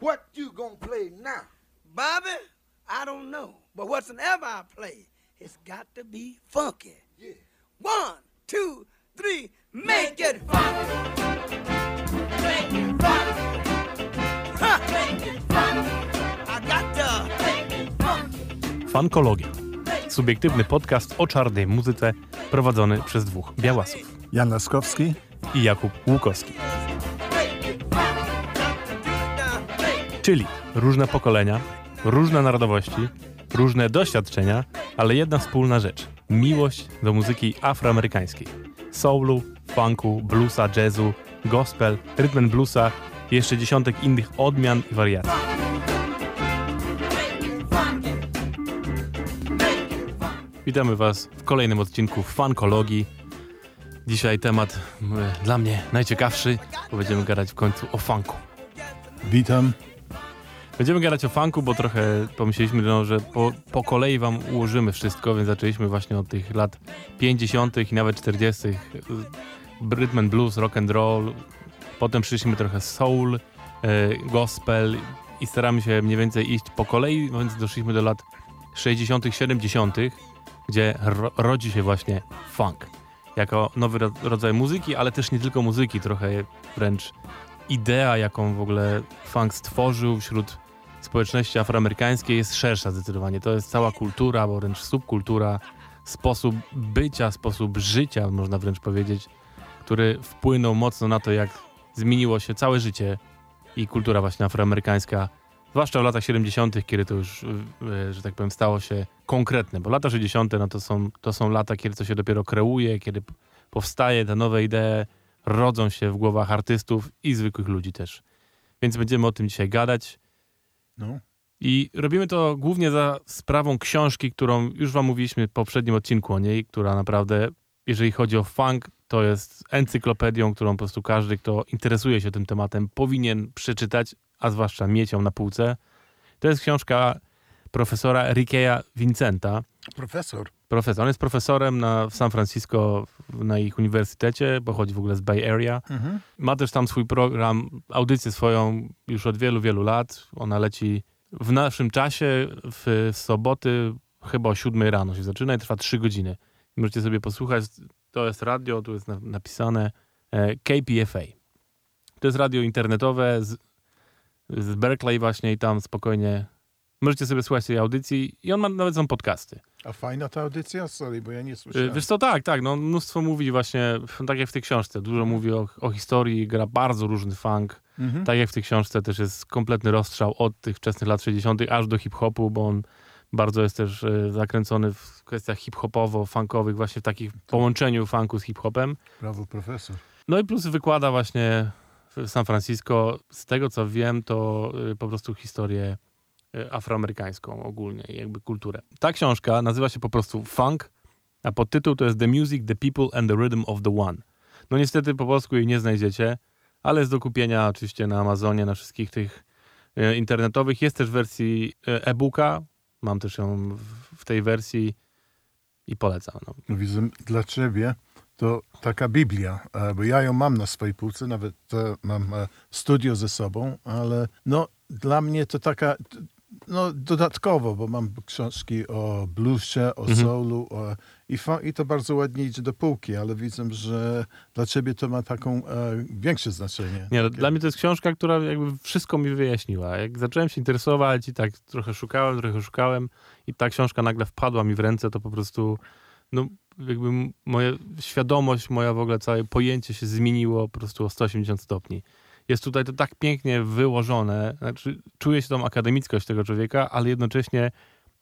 What you gonna play now? Bobby, I don't know. But whatsoever I play, it's got to be funky. Yeah. One, two, three, make it funky. Make it funky. Ha! Make it funky. I got to make it funky. Fankologia. Subiektywny podcast o czarnej muzyce prowadzony przez dwóch białasów. Jan Laskowski. I Jakub Łukowski. Czyli różne pokolenia, różne narodowości, różne doświadczenia, ale jedna wspólna rzecz. Miłość do muzyki afroamerykańskiej. Soulu, funku, bluesa, jazzu, gospel, rytm bluesa i jeszcze dziesiątek innych odmian i wariacji. Witamy Was w kolejnym odcinku Funkologii. Dzisiaj temat m, dla mnie najciekawszy, bo będziemy gadać w końcu o funku. Witam. Będziemy gadać o funku, bo trochę pomyśleliśmy, no, że po, po kolei wam ułożymy wszystko, więc zaczęliśmy właśnie od tych lat 50. i nawet 40. Rhythm and blues, rock and roll. Potem przyszliśmy trochę soul, e, gospel i staramy się mniej więcej iść po kolei, więc doszliśmy do lat 60., 70., gdzie ro, rodzi się właśnie funk. Jako nowy ro, rodzaj muzyki, ale też nie tylko muzyki, trochę wręcz idea, jaką w ogóle funk stworzył wśród społeczności afroamerykańskiej jest szersza zdecydowanie. To jest cała kultura, bo wręcz subkultura, sposób bycia, sposób życia, można wręcz powiedzieć, który wpłynął mocno na to, jak zmieniło się całe życie i kultura właśnie afroamerykańska, zwłaszcza w latach 70., kiedy to już, e, że tak powiem, stało się konkretne, bo lata 60. No to, są, to są lata, kiedy to się dopiero kreuje, kiedy powstaje te nowe idee, rodzą się w głowach artystów i zwykłych ludzi też. Więc będziemy o tym dzisiaj gadać. No. I robimy to głównie za sprawą książki, którą już wam mówiliśmy w poprzednim odcinku o niej, która naprawdę, jeżeli chodzi o funk, to jest encyklopedią, którą po prostu każdy, kto interesuje się tym tematem, powinien przeczytać, a zwłaszcza mieć ją na półce. To jest książka profesora Rikeya Vincenta. Profesor. Profesor. On jest profesorem na, w San Francisco na ich uniwersytecie, pochodzi w ogóle z Bay Area. Mhm. Ma też tam swój program, audycję swoją już od wielu, wielu lat. Ona leci w naszym czasie w soboty chyba o 7 rano się zaczyna i trwa 3 godziny. Możecie sobie posłuchać. To jest radio, tu jest na, napisane e, KPFA. To jest radio internetowe z, z Berkeley właśnie i tam spokojnie możecie sobie słuchać tej audycji i on ma nawet są podcasty. A fajna ta audycja? Sorry, bo ja nie Y, słyszałem. Wiesz co, tak, tak, no mnóstwo mówi właśnie, tak jak w tej książce, dużo mówi o, o historii, gra bardzo różny funk, Mhm. tak jak w tej książce też jest kompletny rozstrzał od tych wczesnych lat 60. aż do hip-hopu, bo on bardzo jest też y, zakręcony w kwestiach hip-hopowo-funkowych, właśnie w takich połączeniu funku z hip-hopem. Brawo, profesor. No i plus wykłada właśnie w San Francisco, z tego co wiem, to y, po prostu historię afroamerykańską ogólnie, jakby kulturę. Ta książka nazywa się po prostu Funk, a podtytuł to jest The Music, The People and the Rhythm of the One. No niestety po polsku jej nie znajdziecie, ale jest do kupienia oczywiście na Amazonie, na wszystkich tych y, internetowych. Jest też w wersji y, e-booka, mam też ją w, tej wersji i polecam. No. Widzę, dla ciebie to taka Biblia, e, bo ja ją mam na swojej półce, nawet e, mam e, studio ze sobą, ale no dla mnie to taka, no dodatkowo, bo mam książki o bluesie, o Mhm. soulu o, i, i to bardzo ładnie idzie do półki, ale widzę, że dla ciebie to ma taką e, większe znaczenie. Nie, Takie- dla mnie to jest książka, która jakby wszystko mi wyjaśniła. Jak zacząłem się interesować i tak trochę szukałem, trochę szukałem i ta książka nagle wpadła mi w ręce, to po prostu no jakby moja świadomość, moja w ogóle całe pojęcie się zmieniło po prostu o 180 stopni. Jest tutaj to tak pięknie wyłożone, znaczy czuję się tą akademickość tego człowieka, ale jednocześnie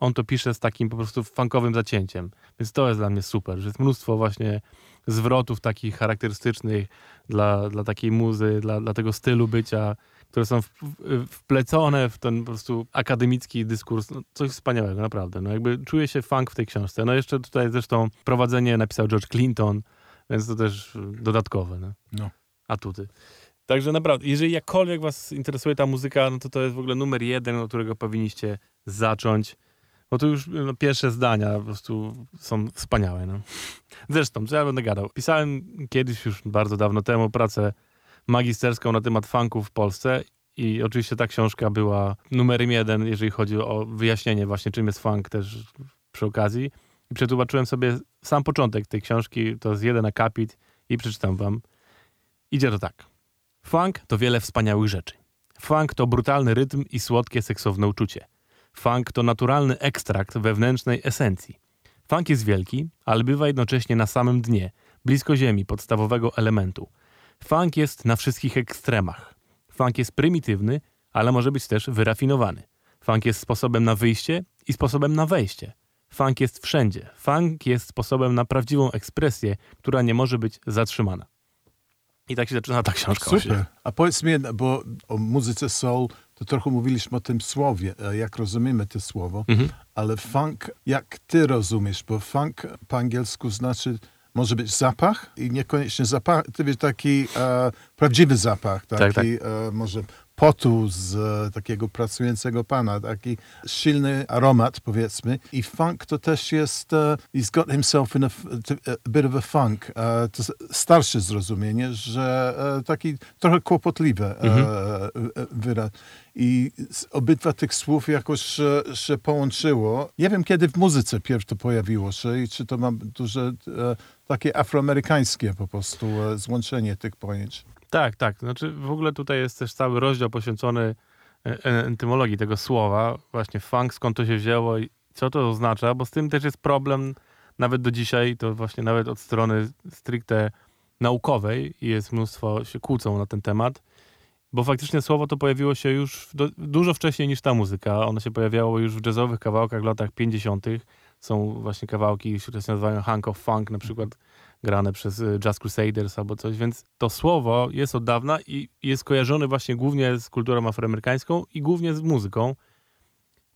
on to pisze z takim po prostu funkowym zacięciem. Więc to jest dla mnie super, że jest mnóstwo właśnie zwrotów takich charakterystycznych dla, dla takiej muzy, dla, dla tego stylu bycia, które są w, w, wplecone w ten po prostu akademicki dyskurs. No, coś wspaniałego, naprawdę. No jakby czuję się funk w tej książce. No jeszcze tutaj zresztą prowadzenie napisał George Clinton, więc to też dodatkowe. No. No. Atuty. Także naprawdę, jeżeli jakkolwiek was interesuje ta muzyka, no to to jest w ogóle numer jeden, od którego powinniście zacząć. Bo to już no, pierwsze zdania po prostu są wspaniałe. No. Zresztą, co ja będę gadał? Pisałem kiedyś już bardzo dawno temu pracę magisterską na temat funku w Polsce I oczywiście ta książka była numerem jeden, jeżeli chodzi o wyjaśnienie właśnie, czym jest funk też przy okazji. I przetłumaczyłem sobie sam początek tej książki, to jest jeden akapit i przeczytam wam. Idzie to tak. Funk to wiele wspaniałych rzeczy. Funk to brutalny rytm i słodkie seksowne uczucie. Funk to naturalny ekstrakt wewnętrznej esencji. Funk jest wielki, ale bywa jednocześnie na samym dnie, blisko ziemi podstawowego elementu. Funk jest na wszystkich ekstremach. Funk jest prymitywny, ale może być też wyrafinowany. Funk jest sposobem na wyjście i sposobem na wejście. Funk jest wszędzie. Funk jest sposobem na prawdziwą ekspresję, która nie może być zatrzymana. I tak się zaczyna ta książka. Super. A powiedz mi, bo o muzyce soul, to trochę mówiliśmy o tym słowie, e, jak rozumiemy to słowo, Mhm. ale funk, jak ty rozumiesz, bo funk po angielsku znaczy, może być zapach i niekoniecznie zapach, to wiesz, taki e, prawdziwy zapach, taki tak. E, może potu z e, takiego pracującego pana, taki silny aromat, powiedzmy. I funk to też jest, e, he's got himself in a, a bit of a funk. E, to starsze zrozumienie, że e, taki trochę kłopotliwe e, e, wyraz. I z- obydwa tych słów jakoś e, się połączyło. Nie wiem, kiedy w muzyce pierw to pojawiło się i czy to ma duże e, takie afroamerykańskie po prostu e, złączenie tych pojęć. Tak, tak. Znaczy w ogóle tutaj jest też cały rozdział poświęcony e, e, entymologii tego słowa. Właśnie funk, skąd to się wzięło i co to oznacza, bo z tym też jest problem nawet do dzisiaj, to właśnie nawet od strony stricte naukowej jest mnóstwo, się kłócą na ten temat, bo faktycznie słowo to pojawiło się już do, dużo wcześniej niż ta muzyka. Ono się pojawiało już w jazzowych kawałkach w latach 50. Są właśnie kawałki, które się nazywają Hunk of Funk, na przykład grane przez y, Jazz Crusaders albo coś, więc to słowo jest od dawna i jest kojarzone właśnie głównie z kulturą afroamerykańską i głównie z muzyką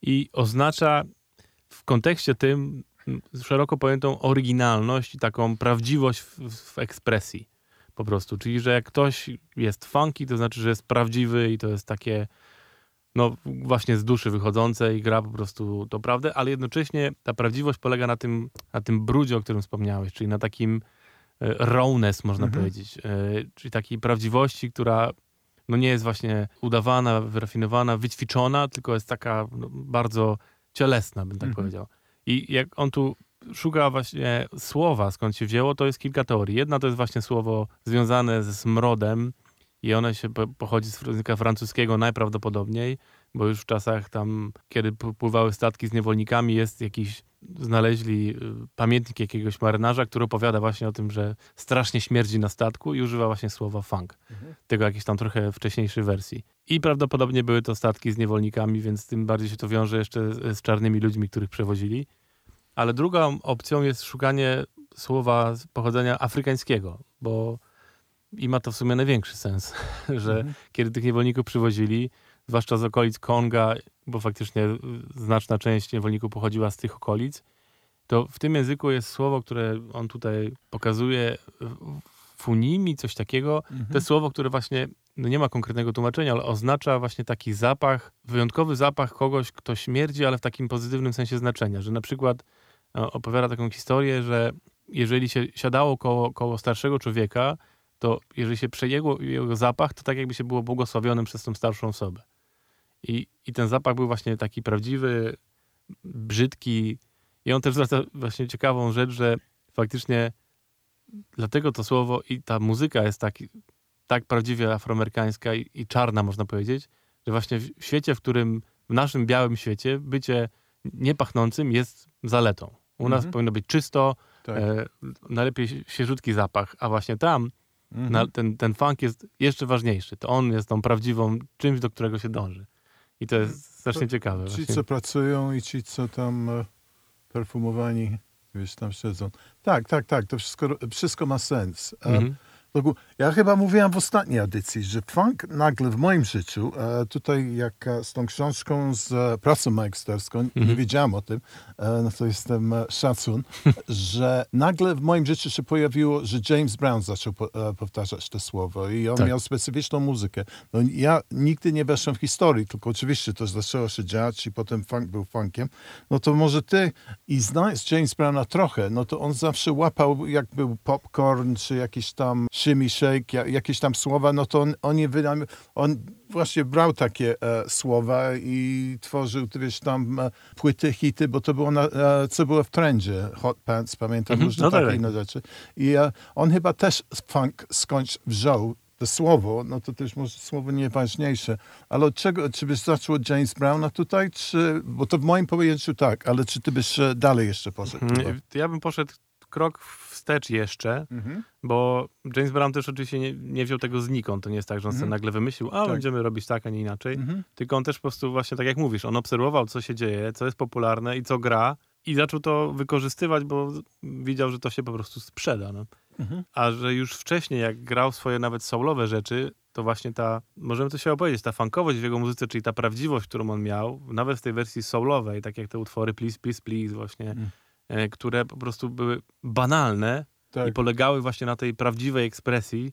i oznacza w kontekście tym szeroko pojętą oryginalność i taką prawdziwość w, w ekspresji po prostu, czyli że jak ktoś jest funky, to znaczy, że jest prawdziwy i to jest takie no właśnie z duszy wychodzące i gra po prostu to prawdę, ale jednocześnie ta prawdziwość polega na tym, na tym brudzie, o którym wspomniałeś, czyli na takim rawness, można Mhm. powiedzieć, e, czyli takiej prawdziwości, która no nie jest właśnie udawana, wyrafinowana, wyćwiczona, tylko jest taka no, bardzo cielesna, bym tak Mhm. powiedział. I jak on tu szuka właśnie słowa, skąd się wzięło, to jest kilka teorii. Jedna to jest właśnie słowo związane ze smrodem i one się po, pochodzi z języka francuskiego najprawdopodobniej, bo już w czasach tam, kiedy pływały statki z niewolnikami, jest jakiś, znaleźli y, pamiętnik jakiegoś marynarza, który opowiada właśnie o tym, że strasznie śmierdzi na statku i używa właśnie słowa funk. Tego jakiejś tam trochę wcześniejszej wersji. I prawdopodobnie były to statki z niewolnikami, więc tym bardziej się to wiąże jeszcze z czarnymi ludźmi, których przewozili. Ale drugą opcją jest szukanie słowa z pochodzenia afrykańskiego, bo i ma to w sumie największy sens, że Mhm. kiedy tych niewolników przywozili, zwłaszcza z okolic Konga, bo faktycznie znaczna część niewolników pochodziła z tych okolic, to w tym języku jest słowo, które on tutaj pokazuje, funimi, coś takiego. Mhm. To jest słowo, które właśnie no nie ma konkretnego tłumaczenia, ale oznacza właśnie taki zapach, wyjątkowy zapach kogoś, kto śmierdzi, ale w takim pozytywnym sensie znaczenia, że na przykład e, opowiada taką historię, że jeżeli się siadało koło, koło starszego człowieka, to jeżeli się przejęło jego zapach, to tak jakby się było błogosławionym przez tą starszą osobę. I, I ten zapach był właśnie taki prawdziwy, brzydki. I on też zwraca właśnie ciekawą rzecz, że faktycznie dlatego to słowo i ta muzyka jest tak, tak prawdziwie afroamerykańska i, i czarna, można powiedzieć, że właśnie w świecie, w którym, w naszym białym świecie, bycie niepachnącym jest zaletą. U nas Mhm. powinno być czysto, Tak. e, najlepiej świeżutki zapach, a właśnie tam Mhm. na, ten, ten funk jest jeszcze ważniejszy. To on jest tą prawdziwą czymś, do którego się dąży. I to jest strasznie ciekawe. Ci, Właśnie. co pracują i ci, co tam e, perfumowani, wiesz, tam siedzą. Tak, tak, tak, to wszystko, wszystko ma sens. E, Mhm. Ja chyba mówiłem w ostatniej audycji, że funk nagle w moim życiu, e, tutaj jak e, z tą książką, z e, pracą magisterską, nie Mhm. wiedziałem o tym, no to jestem szacun, że nagle w moim życiu się pojawiło, że James Brown zaczął po, powtarzać to słowo i on Tak. miał specyficzną muzykę. No, ja nigdy nie weszłem w historii, tylko oczywiście to zaczęło się dziać i potem funk był funkiem. No to może ty i znając James Browna trochę, no to on zawsze łapał, jak był popcorn, czy jakiś tam shimmy shake, ja- jakieś tam słowa, no to on, on, wyda, on właśnie brał takie e, słowa i tworzył, wiesz, tam e, płyty, hity, bo to było, na, e, co było w trendzie, Hot Pants, pamiętam, Mhm, różne no tak, takie tak. inne rzeczy. I e, on chyba też funk skądś wziął, to słowo, no to też może słowo nieważniejsze, ale od czego, czy byś zaczął od James Browna tutaj, czy, bo to w moim pojęciu tak, ale czy ty byś e, dalej jeszcze poszedł? Mm, Ja bym poszedł krok wstecz jeszcze, Mhm. bo James Brown też oczywiście nie, nie wziął tego znikąd. To nie jest tak, że on sobie Mhm. nagle wymyślił, a Tak. będziemy robić tak, a nie inaczej. Mhm. Tylko on też po prostu właśnie tak jak mówisz, on obserwował, co się dzieje, co jest popularne i co gra i zaczął to wykorzystywać, bo widział, że to się po prostu sprzeda. No. Mhm. A że już wcześniej, jak grał swoje nawet soulowe rzeczy, to właśnie ta, możemy to się opowiedzieć, ta funkowość w jego muzyce, czyli ta prawdziwość, którą on miał, nawet w tej wersji soulowej, tak jak te utwory Please, Please, Please właśnie, Mm. E, które po prostu były banalne Tak. i polegały właśnie na tej prawdziwej ekspresji,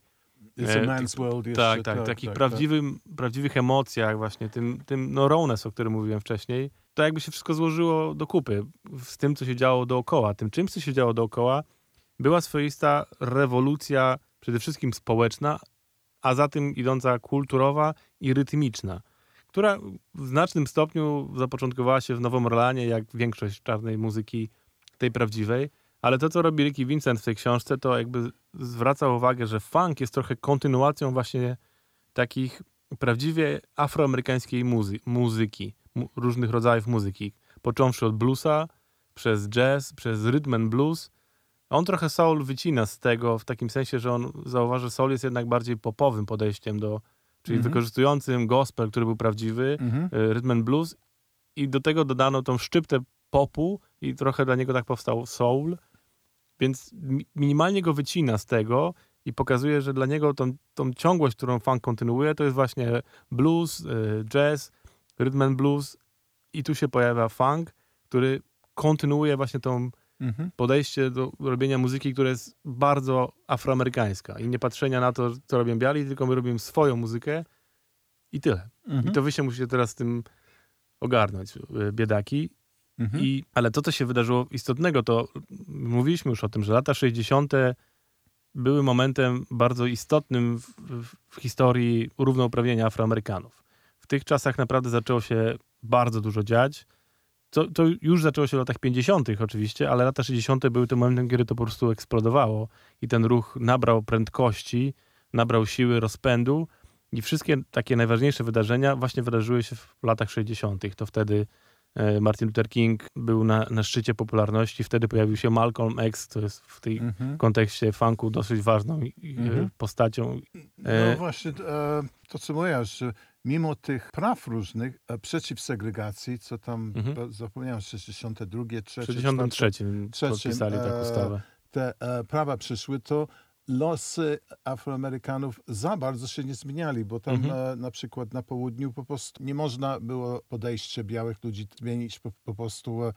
It's E, a man's world jeszcze. tak, tak, takich prawdziwym, prawdziwych emocjach, właśnie tym, tym no rawness, o którym mówiłem wcześniej, to jakby się wszystko złożyło do kupy z tym, co się działo dookoła. Tym czymś, co się działo dookoła, była swoista rewolucja, przede wszystkim społeczna, a za tym idąca kulturowa i rytmiczna, która w znacznym stopniu zapoczątkowała się w Nowym Orlanie, jak większość czarnej muzyki tej prawdziwej, ale to, co robi Ricky Vincent w tej książce, to jakby zwraca uwagę, że funk jest trochę kontynuacją właśnie takich prawdziwie afroamerykańskiej muzy- muzyki, mu- różnych rodzajów muzyki. Począwszy od bluesa, przez jazz, przez rhythm and blues. On trochę soul wycina z tego, w takim sensie, że on zauważy, że soul jest jednak bardziej popowym podejściem do, czyli Mhm. wykorzystującym gospel, który był prawdziwy, y, rhythm and blues i do tego dodano tą szczyptę popu i trochę dla niego tak powstał soul, więc mi- minimalnie go wycina z tego i pokazuje, że dla niego tą, tą ciągłość, którą funk kontynuuje, to jest właśnie blues, y, jazz, rhythm and blues i tu się pojawia funk, który kontynuuje właśnie tą Mhm. podejście do robienia muzyki, która jest bardzo afroamerykańska i nie patrzenia na to, co robią biali, tylko my robimy swoją muzykę i tyle. Mhm. I to wy się musicie teraz z tym ogarnąć, y, biedaki. Mhm. I, ale to, co się wydarzyło istotnego, to mówiliśmy już o tym, że lata 60. były momentem bardzo istotnym w, w, historii równouprawnienia Afroamerykanów. W tych czasach naprawdę zaczęło się bardzo dużo dziać. To, to już zaczęło się w latach 50. oczywiście, ale lata 60. były tym momentem, kiedy to po prostu eksplodowało i ten ruch nabrał prędkości, nabrał siły, rozpędu i wszystkie takie najważniejsze wydarzenia właśnie wydarzyły się w latach 60. To wtedy Martin Luther King był na, na szczycie popularności, wtedy pojawił się Malcolm X, to jest w tej Mhm. kontekście funku dosyć ważną e, Mhm. postacią. No E, właśnie, e, to co mówisz, że mimo tych praw różnych e, przeciw segregacji, co tam, Mhm. e, zapomniałem, 62, 3, W 63 trzecim, podpisali taką e, ustawę. te e, prawa przyszły, to losy Afroamerykanów za bardzo się nie zmieniali, bo tam Mhm. e, na przykład na południu po prostu nie można było podejście białych ludzi zmienić po, po prostu e,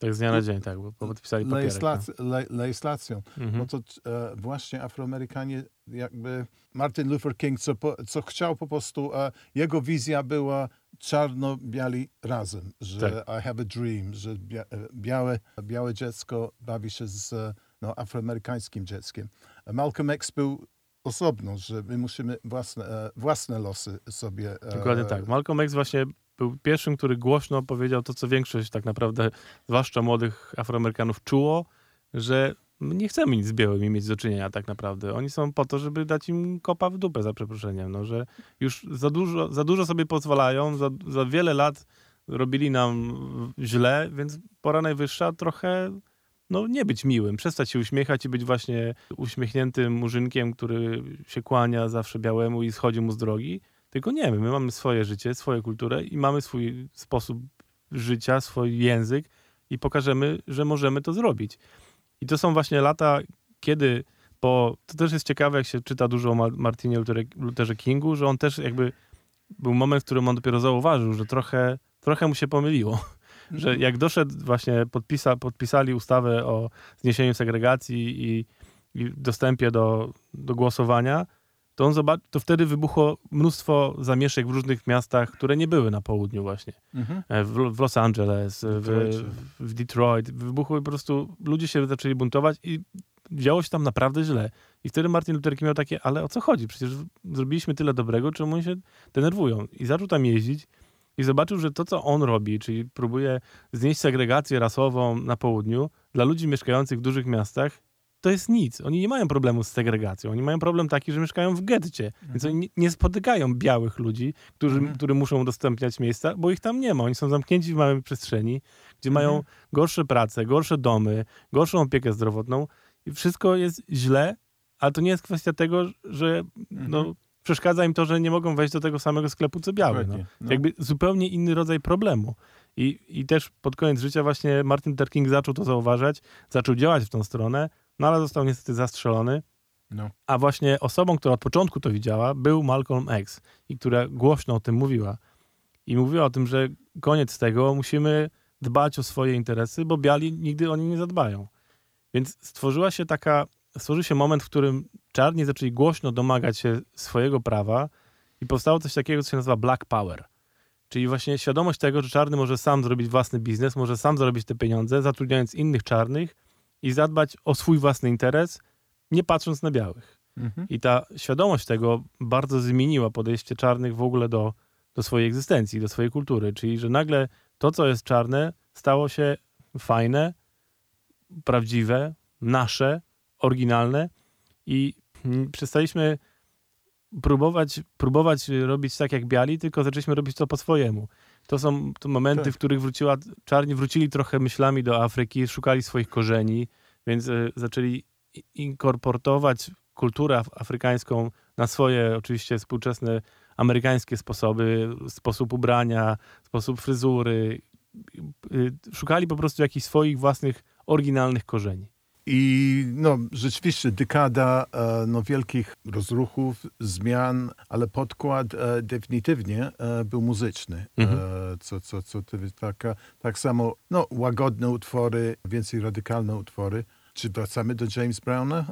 Tak z dnia na dzień, tak, bo podpisali papierek. No. legislac- le, legislacją. Mhm. No to e, właśnie Afroamerykanie, jakby Martin Luther King, co, po, co chciał po prostu, e, jego wizja była czarno-biali razem, że Tak. I have a dream, że bia, e, białe, białe dziecko bawi się z no, afroamerykańskim dzieckiem. Malcolm X był osobno, że my musimy własne, e, własne losy sobie... e, Dokładnie tak. Malcolm X właśnie był pierwszym, który głośno powiedział to, co większość tak naprawdę, zwłaszcza młodych Afroamerykanów, czuło, że nie chcemy nic z białymi mieć do czynienia tak naprawdę. Oni są po to, żeby dać im kopa w dupę, za przeproszeniem. No, że już za dużo, za dużo sobie pozwalają, za, za wiele lat robili nam źle, więc pora najwyższa trochę no, nie być miłym, przestać się uśmiechać i być właśnie uśmiechniętym murzynkiem, który się kłania zawsze białemu i schodzi mu z drogi. Tylko nie, my mamy swoje życie, swoją kulturę i mamy swój sposób życia, swój język i pokażemy, że możemy to zrobić. I to są właśnie lata, kiedy po... To też jest ciekawe, jak się czyta dużo o Ma- Martinie Luther, Lutherze Kingu, że on też jakby był moment, w którym on dopiero zauważył, że trochę, trochę mu się pomyliło. Że jak doszedł właśnie, podpisa, podpisali ustawę o zniesieniu segregacji i, i dostępie do, do głosowania, to on zobaczył, to wtedy wybuchło mnóstwo zamieszek w różnych miastach, które nie były na południu właśnie. Mhm. E, W, w Los Angeles, w, w Detroit. Wybuchły po prostu, ludzie się zaczęli buntować i działo się tam naprawdę źle. I wtedy Martin Luther King miał takie, ale o co chodzi? Przecież zrobiliśmy tyle dobrego, czemu oni się denerwują? I zaczął tam jeździć i zobaczył, że to, co on robi, czyli próbuje znieść segregację rasową na południu, dla ludzi mieszkających w dużych miastach, to jest nic. Oni nie mają problemu z segregacją. Oni mają problem taki, że mieszkają w getcie. Mhm. Więc oni nie, spotykają białych ludzi, którzy, mhm. którym muszą udostępniać miejsca, bo ich tam nie ma. Oni są zamknięci w małej przestrzeni, gdzie mhm. mają gorsze prace, gorsze domy, gorszą opiekę zdrowotną i wszystko jest źle, ale to nie jest kwestia tego, że no, mhm. Przeszkadza im to, że nie mogą wejść do tego samego sklepu co biały. No. No. Jakby zupełnie inny rodzaj problemu. I, I też pod koniec życia właśnie Martin Luther King zaczął to zauważać, zaczął działać w tą stronę, no ale został niestety zastrzelony. No. A właśnie osobą, która od początku to widziała, był Malcolm X i która głośno o tym mówiła. I mówiła o tym, że koniec tego, musimy dbać o swoje interesy, bo biali nigdy o nie nie zadbają. Więc stworzyła się taka, stworzył się moment, w którym czarni zaczęli głośno domagać się swojego prawa i powstało coś takiego, co się nazywa Black Power. Czyli właśnie świadomość tego, że czarny może sam zrobić własny biznes, może sam zarobić te pieniądze, zatrudniając innych czarnych i zadbać o swój własny interes, nie patrząc na białych. Mhm. I ta świadomość tego bardzo zmieniła podejście czarnych w ogóle do, do swojej egzystencji, do swojej kultury. Czyli, że nagle to, co jest czarne, stało się fajne, prawdziwe, nasze, oryginalne i przestaliśmy próbować, próbować robić tak jak biali, tylko zaczęliśmy robić to po swojemu. To są to momenty, tak. w których wróciła, czarni wrócili trochę myślami do Afryki, szukali swoich korzeni, więc y, zaczęli inkorporować kulturę afrykańską na swoje oczywiście współczesne amerykańskie sposoby, sposób ubrania, sposób fryzury. Y, szukali po prostu jakichś swoich własnych oryginalnych korzeni. I no, rzeczywiście dekada e, no, wielkich rozruchów, zmian, ale podkład e, definitywnie e, był muzyczny. Mhm. co, co, co taka, tak samo no, łagodne utwory, więcej radykalne utwory. Czy wracamy do James Browna?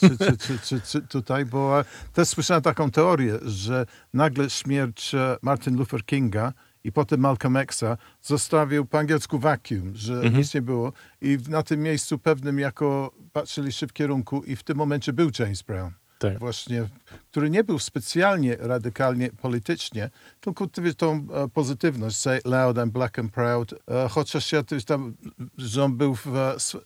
czy, czy, czy, czy, czy tutaj? Bo też słyszałem taką teorię, że nagle śmierć Martin Luther Kinga i potem Malcolm Xa zostawił po angielsku vacuum, że mhm. nic nie było. I na tym miejscu pewnym jako patrzyliście w kierunku i w tym momencie był James Brown. Tak. Właśnie, który nie był specjalnie radykalnie politycznie, tylko tą e, pozytywność, say loud and black and proud, e, chociaż ja tam, że on był w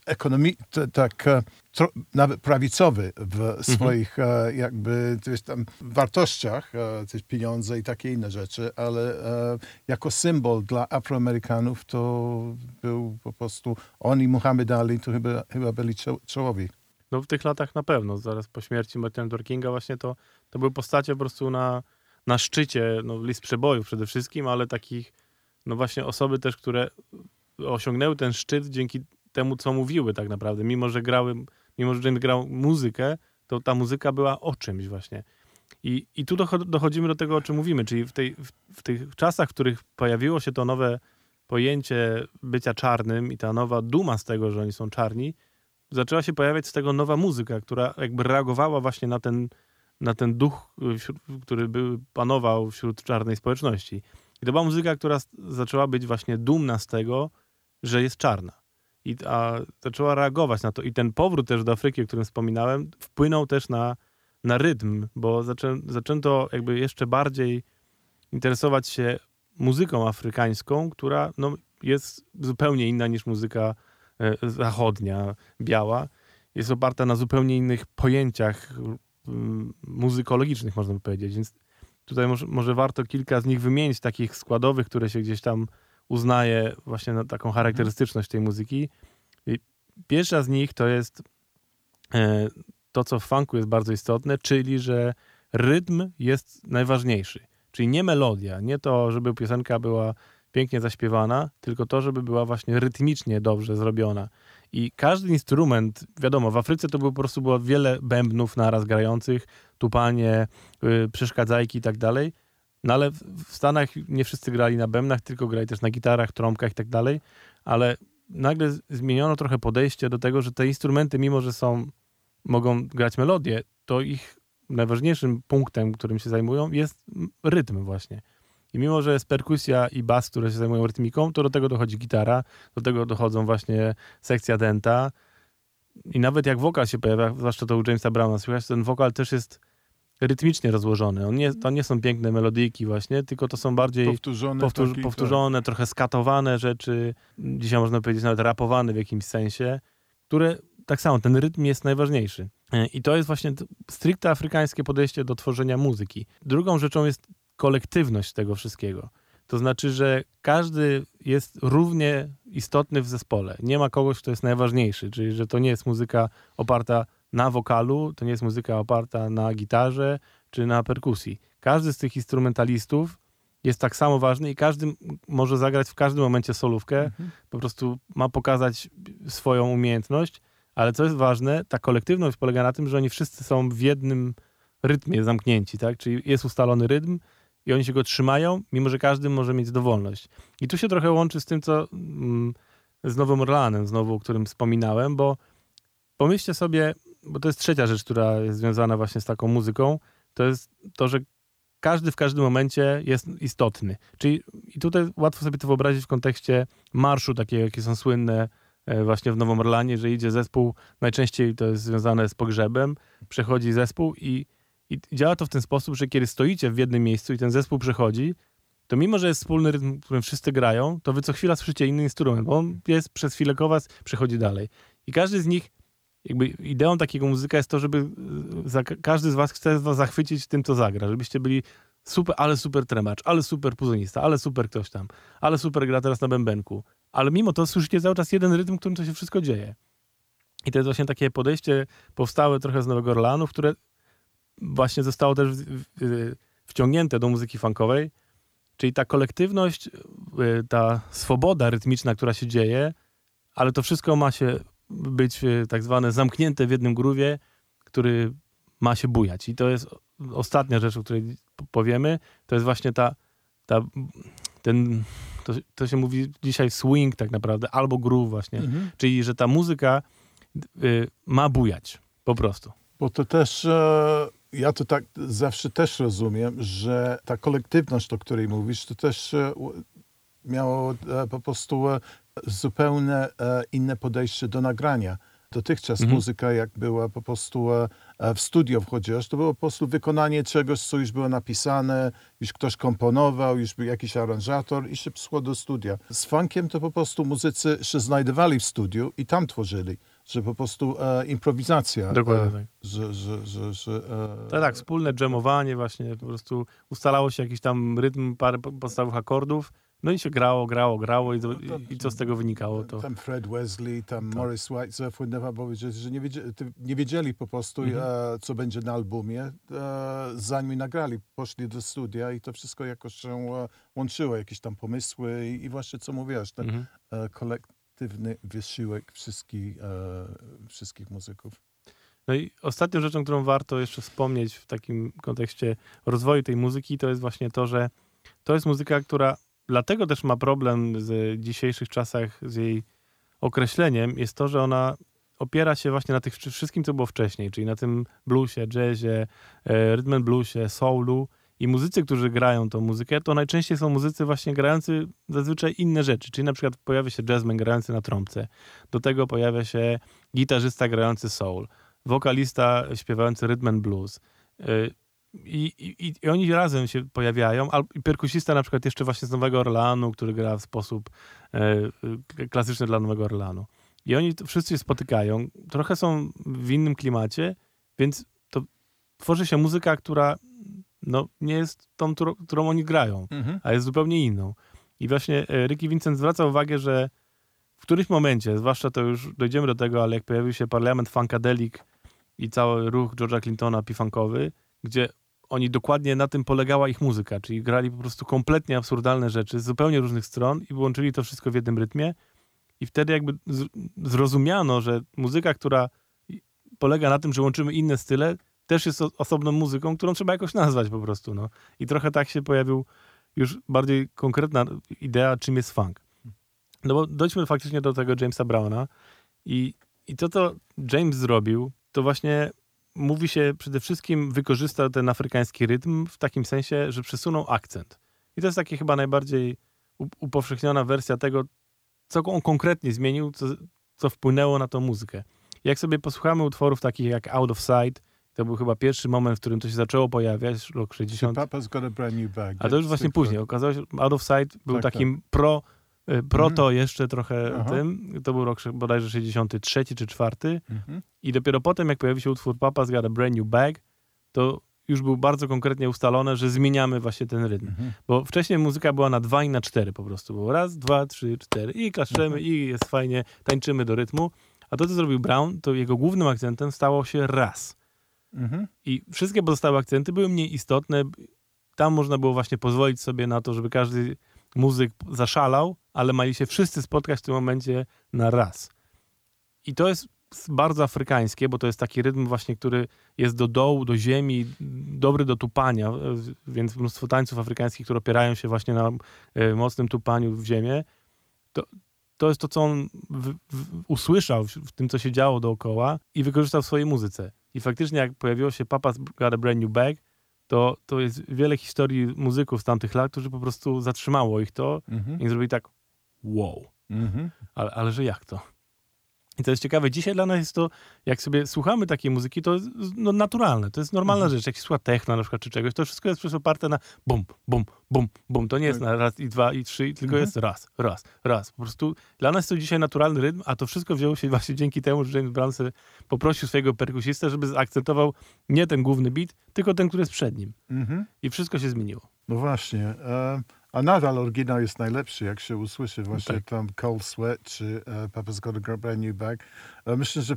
ekonomii, tak e, tro, nawet prawicowy w mhm. swoich e, jakby tam wartościach, e, też pieniądze i takie inne rzeczy, ale e, jako symbol dla Afroamerykanów to był po prostu on i Muhammad Ali to chyba, chyba byli czołowi. No w tych latach na pewno, zaraz po śmierci Martina Luther Kinga właśnie to, to były postacie po prostu na, na szczycie, no list przebojów przede wszystkim, ale takich, no właśnie osoby też, które osiągnęły ten szczyt dzięki temu, co mówiły tak naprawdę, mimo że grały, mimo że grał muzykę, to ta muzyka była o czymś właśnie. I, i tu dochodzimy do tego, o czym mówimy, czyli w, tej, w, w tych czasach, w których pojawiło się to nowe pojęcie bycia czarnym i ta nowa duma z tego, że oni są czarni, zaczęła się pojawiać z tego nowa muzyka, która jakby reagowała właśnie na ten, na ten duch, który był, panował wśród czarnej społeczności. I to była muzyka, która zaczęła być właśnie dumna z tego, że jest czarna. I a zaczęła reagować na to. I ten powrót też do Afryki, o którym wspominałem, wpłynął też na, na rytm, bo zaczę, zaczęto jakby jeszcze bardziej interesować się muzyką afrykańską, która no, jest zupełnie inna niż muzyka zachodnia, biała, jest oparta na zupełnie innych pojęciach muzykologicznych, można by powiedzieć. Więc tutaj może, może warto kilka z nich wymienić, takich składowych, które się gdzieś tam uznaje właśnie na taką charakterystyczność tej muzyki. I pierwsza z nich to jest e, to, co w funku jest bardzo istotne, czyli że rytm jest najważniejszy. Czyli nie melodia, nie to, żeby piosenka była pięknie zaśpiewana, tylko to, żeby była właśnie rytmicznie dobrze zrobiona. I każdy instrument, wiadomo, w Afryce to było po prostu było wiele bębnów naraz grających, tupanie, yy, przeszkadzajki i tak dalej. No ale w Stanach nie wszyscy grali na bębnach, tylko grali też na gitarach, trąbkach i tak dalej. Ale nagle zmieniono trochę podejście do tego, że te instrumenty, mimo że są, mogą grać melodię, to ich najważniejszym punktem, którym się zajmują, jest rytm właśnie. I mimo, że jest perkusja i bas, które się zajmują rytmiką, to do tego dochodzi gitara, do tego dochodzą właśnie sekcja denta. i nawet jak wokal się pojawia, zwłaszcza to u Jamesa Browna, słychać, ten wokal też jest rytmicznie rozłożony. On nie, to nie są piękne melodyjki właśnie, tylko to są bardziej Powtórzone. powtór, taki, powtórzone, trochę skatowane rzeczy, dzisiaj można powiedzieć nawet rapowane w jakimś sensie, które tak samo, ten rytm jest najważniejszy. E, I to jest właśnie stricte afrykańskie podejście do tworzenia muzyki. Drugą rzeczą jest kolektywność tego wszystkiego. To znaczy, że każdy jest równie istotny w zespole. Nie ma kogoś, kto jest najważniejszy, czyli że to nie jest muzyka oparta na wokalu, to nie jest muzyka oparta na gitarze czy na perkusji. Każdy z tych instrumentalistów jest tak samo ważny i każdy może zagrać w każdym momencie solówkę, Mhm. po prostu ma pokazać swoją umiejętność, ale co jest ważne, ta kolektywność polega na tym, że oni wszyscy są w jednym rytmie zamknięci, tak? Czyli jest ustalony rytm i oni się go trzymają, mimo że każdy może mieć dowolność. I tu się trochę łączy z tym, co mm, z Nowym Orleanem, znowu, o którym wspominałem, bo pomyślcie sobie, bo to jest trzecia rzecz, która jest związana właśnie z taką muzyką, to jest to, że każdy w każdym momencie jest istotny. Czyli i tutaj łatwo sobie to wyobrazić w kontekście marszu, takiego, jakie są słynne e, właśnie w Nowym Orlanie, że idzie zespół, najczęściej to jest związane z pogrzebem, przechodzi zespół i, i działa to w ten sposób, że kiedy stoicie w jednym miejscu i ten zespół przechodzi, to mimo, że jest wspólny rytm, którym wszyscy grają, to wy co chwila słyszycie inny instrument, bo on jest przez chwilę kowas, przechodzi dalej. I każdy z nich, jakby ideą takiego muzyka jest to, żeby y, za, każdy z was chce was zachwycić tym, co zagra, żebyście byli super, ale super tremacz, ale super puzonista, ale super ktoś tam, ale super gra teraz na bębenku. Ale mimo to słyszycie cały czas jeden rytm, w którym to się wszystko dzieje. I to jest właśnie takie podejście powstałe trochę z Nowego Orleanu, które właśnie zostało też wciągnięte do muzyki funkowej, czyli ta kolektywność, y, ta swoboda rytmiczna, która się dzieje, ale to wszystko ma się być y, tak zwane zamknięte w jednym grówie, który ma się bujać. I to jest ostatnia rzecz, o której powiemy, to jest właśnie ta, ta ten, to, to się mówi dzisiaj swing tak naprawdę, albo groove właśnie, Mhm. czyli że ta muzyka y, ma bujać, po prostu. Bo to też, e, ja to tak zawsze też rozumiem, że ta kolektywność, o której mówisz, to też e, miało e, po prostu e, zupełnie inne podejście do nagrania. Dotychczas Mhm. muzyka, jak była po prostu w studio wchodziłaś, to było po prostu wykonanie czegoś, co już było napisane, już ktoś komponował, już był jakiś aranżator i się szło do studia. Z funkiem to po prostu muzycy się znajdowali w studiu i tam tworzyli, że po prostu e, improwizacja. Dokładnie e, tak. że, że, że, że e, Tak, tak, wspólne dżemowanie właśnie, po prostu ustalało się jakiś tam rytm, parę po- podstawowych akordów, no i się grało, grało, grało i, to, i, i co z tego wynikało, to... Tam Fred Wesley, tam Morris White Fundawa powiedzieli, że nie wiedzieli, nie wiedzieli po prostu, Mhm. e, co będzie na albumie, e, zanim nagrali. Poszli do studia i to wszystko jakoś się e, łączyło, jakieś tam pomysły i, i właśnie co mówiłaś, ten Mhm. e, kolektywny wysiłek wszystkich, e, wszystkich muzyków. No i ostatnią rzeczą, którą warto jeszcze wspomnieć w takim kontekście rozwoju tej muzyki, to jest właśnie to, że to jest muzyka, która dlatego też ma problem w dzisiejszych czasach z jej określeniem, jest to, że ona opiera się właśnie na tych wszy- wszystkim, co było wcześniej, czyli na tym bluesie, jazzie, e, and bluesie, soulu i muzycy, którzy grają tą muzykę, to najczęściej są muzycy właśnie grający zazwyczaj inne rzeczy, czyli na przykład pojawia się jazzman grający na trąbce, do tego pojawia się gitarzysta grający soul, wokalista śpiewający rhythm and blues. Y, I, i, I oni razem się pojawiają, i perkusista na przykład jeszcze właśnie z Nowego Orleanu, który gra w sposób e, klasyczny dla Nowego Orleanu. I oni wszyscy się spotykają, trochę są w innym klimacie, więc to tworzy się muzyka, która no, nie jest tą, którą, oni grają a jest zupełnie inną. I właśnie e, Ricky Vincent zwraca uwagę, że w którymś momencie, zwłaszcza to już dojdziemy do tego, ale jak pojawił się parlament Funkadelic i cały ruch George'a Clintona pifankowy, gdzie oni dokładnie na tym polegała ich muzyka, czyli grali po prostu kompletnie absurdalne rzeczy z zupełnie różnych stron i łączyli to wszystko w jednym rytmie. I wtedy jakby zrozumiano, że muzyka, która polega na tym, że łączymy inne style, też jest osobną muzyką, którą trzeba jakoś nazwać po prostu. No. I trochę tak się pojawił już bardziej konkretna idea, czym jest funk. No bo dojdźmy faktycznie do tego Jamesa Browna i, i to, co James zrobił, to właśnie mówi się przede wszystkim wykorzystał ten afrykański rytm w takim sensie, że przesunął akcent. I to jest takie chyba najbardziej upowszechniona wersja tego, co on konkretnie zmienił, co, co wpłynęło na tą muzykę. Jak sobie posłuchamy utworów takich jak Out of Sight, to był chyba pierwszy moment, w którym to się zaczęło pojawiać, rok 60. Papa's got a brand new bag. A to już właśnie później. Okazało się, Out of Sight był Tak, takim pro, y, proto Mhm. jeszcze trochę Aha. tym. To był rok bodajże 63 czy 4. Mhm. I dopiero potem, jak pojawił się utwór Papa's Got a Brand New Bag, to już był bardzo konkretnie ustalone, że zmieniamy właśnie ten rytm. Mhm. Bo wcześniej muzyka była na dwa i na cztery po prostu. Było raz, dwa, trzy, cztery i klaszczemy i jest fajnie, tańczymy do rytmu. A to, co zrobił Brown, to jego głównym akcentem stało się raz. Mhm. I wszystkie pozostałe akcenty były mniej istotne. Tam można było właśnie pozwolić sobie na to, żeby każdy muzyk zaszalał, ale mieli się wszyscy spotkać w tym momencie na raz. I to jest bardzo afrykańskie, bo to jest taki rytm właśnie, który jest do dołu, do ziemi, dobry do tupania, więc mnóstwo tańców afrykańskich, które opierają się właśnie na e, mocnym tupaniu w ziemię. To, to jest to, co on w, w, usłyszał w tym, co się działo dookoła i wykorzystał w swojej muzyce. I faktycznie jak pojawiło się Papa's Got a Brand New Bag, to, to jest wiele historii muzyków z tamtych lat, którzy po prostu zatrzymało ich to Mhm. i zrobili tak wow. Mhm. Ale, ale że jak to? I to jest ciekawe. Dzisiaj dla nas jest to, jak sobie słuchamy takiej muzyki, to jest no, naturalne. To jest normalna Mhm. rzecz. Jak się słucha techno na przykład, czy czegoś, to wszystko jest przecież oparte na bum, bum, bum, bum. To nie jest Tak. na raz i dwa i trzy, tylko Mhm. jest raz, raz, raz. Po prostu dla nas to dzisiaj naturalny rytm, a to wszystko wzięło się właśnie dzięki temu, że James Brown poprosił swojego perkusistę, żeby zaakcentował nie ten główny beat, tylko ten, który jest przed nim. Mhm. I wszystko się zmieniło. No właśnie. E, a nadal oryginał jest najlepszy, jak się usłyszy właśnie Tak. tam Cold Sweat czy e, Papa's Got a Brand New Bag. E, myślę, że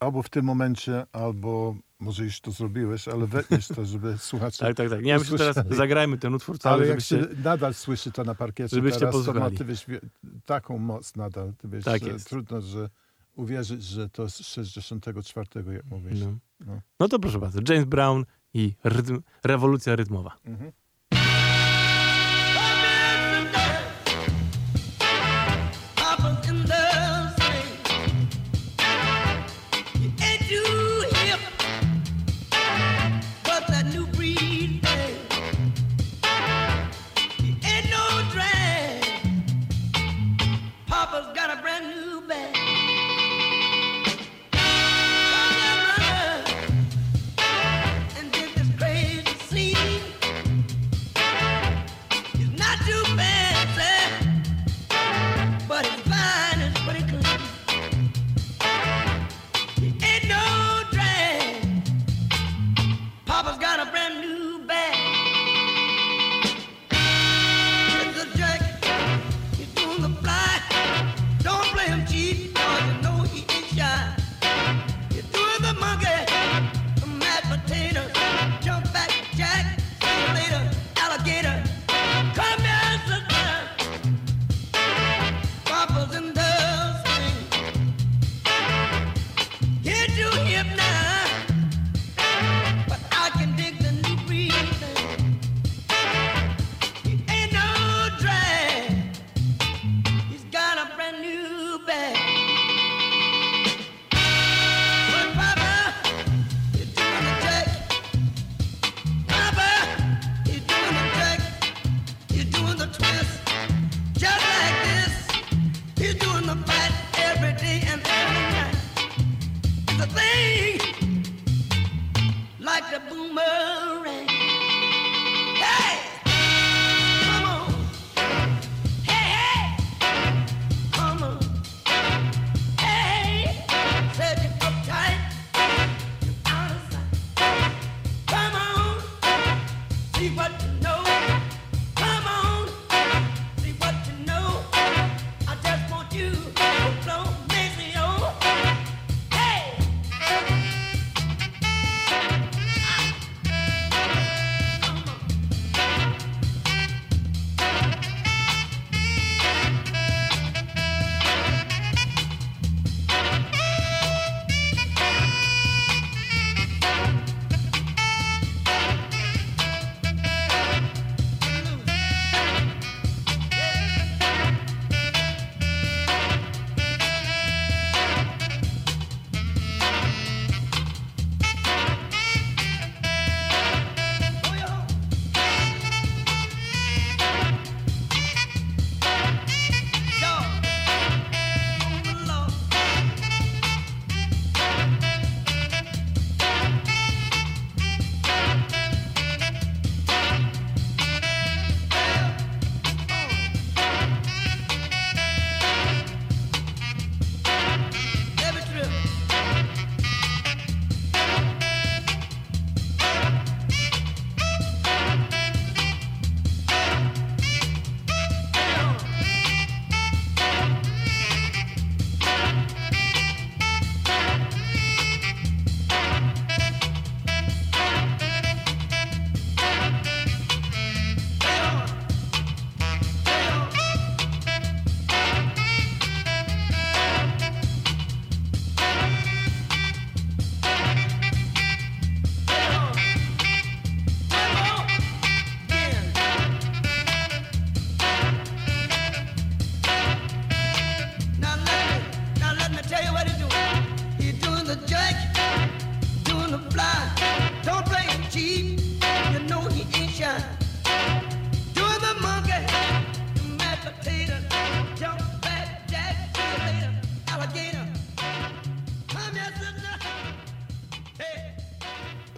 albo w tym momencie, albo może już to zrobiłeś, ale wetniesz to, żeby słuchacze... Tak, tak, tak. Nie, myślę, teraz zagrajmy ten utwór cały, Ale jak się nadal słyszy to na parkiecie żebyście teraz, to ma, wiesz, wie- taką moc nadal. Ty wiesz, Tak że jest. trudno, że uwierzyć, że to z 64, jak mówisz. No. No. no to proszę bardzo, James Brown i rytm, rewolucja rytmowa. Mhm.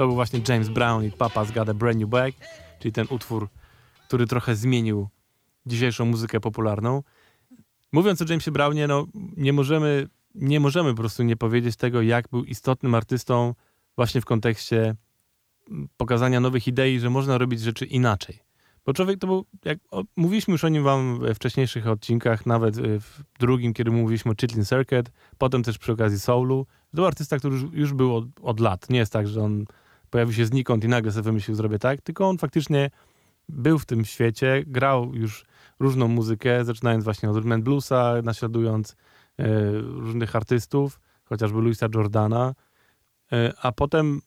To był właśnie James Brown i Papa's Got a Brand New Bag, czyli ten utwór, który trochę zmienił dzisiejszą muzykę popularną. Mówiąc o Jamesie Brownie, no nie możemy, nie możemy po prostu nie powiedzieć tego, jak był istotnym artystą właśnie w kontekście pokazania nowych idei, że można robić rzeczy inaczej. Bo człowiek to był, jak mówiliśmy już o nim wam we wcześniejszych odcinkach, nawet y, w drugim, kiedy mówiliśmy o Chitlin Circuit, potem też przy okazji Soulu. To był artysta, który już, już był od, od, lat. Nie jest tak, że on pojawił się znikąd i nagle sobie wymyślił, zrobię tak, tylko on faktycznie był w tym świecie, grał już różną muzykę, zaczynając właśnie od rhythm bluesa, naśladując y, różnych artystów, chociażby Louisa Jordana, y, a potem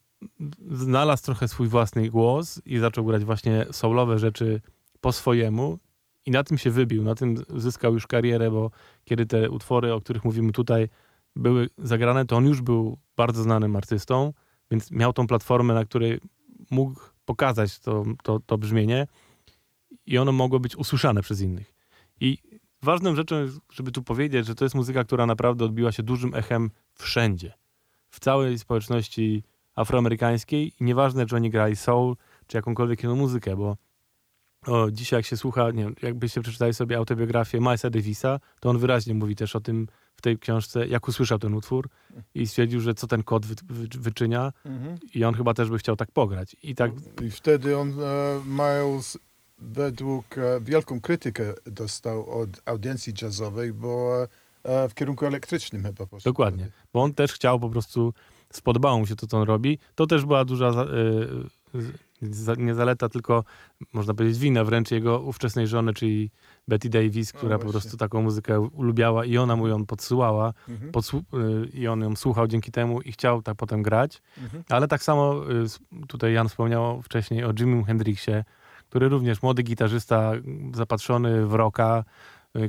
znalazł trochę swój własny głos i zaczął grać właśnie soulowe rzeczy po swojemu i na tym się wybił, na tym zyskał już karierę, bo kiedy te utwory, o których mówimy tutaj, były zagrane, to on już był bardzo znanym artystą, więc miał tą platformę, na której mógł pokazać to, to, to brzmienie i ono mogło być usłyszane przez innych. I ważną rzeczą żeby tu powiedzieć, że to jest muzyka, która naprawdę odbiła się dużym echem wszędzie. W całej społeczności afroamerykańskiej i nieważne, czy oni grali soul, czy jakąkolwiek inną muzykę, bo o, dzisiaj jak się słucha, nie wiem, jakbyście przeczytali sobie autobiografię Milesa Davisa, to on wyraźnie mówi też o tym w tej książce, jak usłyszał ten utwór i stwierdził, że co ten kod wy, wy, wyczynia mhm. i on chyba też by chciał tak pograć. I, tak... I wtedy on, uh, Miles, według uh, wielką krytykę dostał od audiencji jazzowej, bo uh, w kierunku elektrycznym chyba poszedł. Dokładnie, bo on też chciał po prostu spodobało mu się to, co on robi. To też była duża y, nie zaleta, tylko można powiedzieć wina wręcz jego ówczesnej żony, czyli Betty Davis, która po prostu taką muzykę ulubiała i ona mu ją podsyłała mhm. y, i on ją słuchał dzięki temu i chciał tak potem grać. Mhm. Ale tak samo y, tutaj Jan wspomniał wcześniej o Jimi Hendrixie, który również młody gitarzysta, zapatrzony w rocka,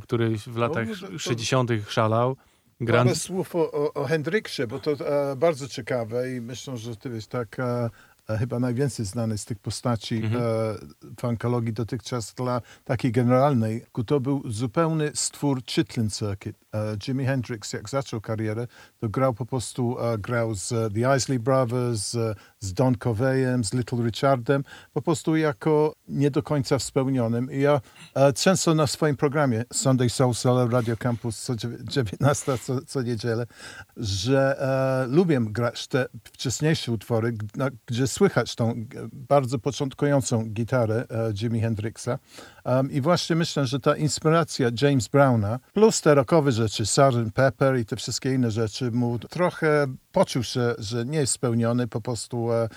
który w latach no, to... 60. szalał. Grand... Parę słów o, o, o Hendriksie, bo to e, bardzo ciekawe i myślę, że ty jest tak e, E, chyba najwięcej znany z tych postaci mhm. e, funkologii dotychczas dla takiej generalnej. To był zupełny stwór Chitlin Circuit. E, Jimi Hendrix, jak zaczął karierę, to grał po prostu, e, grał z The Isley Brothers, z Don Coveyem, z Little Richardem, po prostu jako nie do końca wspomnionym. I ja e, często na swoim programie Sunday Soul Solo Radio Campus co 19 co, co niedzielę, że e, lubię grać te wcześniejsze utwory, gdzie słychać tą bardzo początkującą gitarę e, Jimi Hendrixa. Um, I właśnie myślę, że ta inspiracja James Browna, plus te rockowe rzeczy, Sgt. Pepper i te wszystkie inne rzeczy, mu trochę poczuł się, że nie jest spełniony, po prostu e,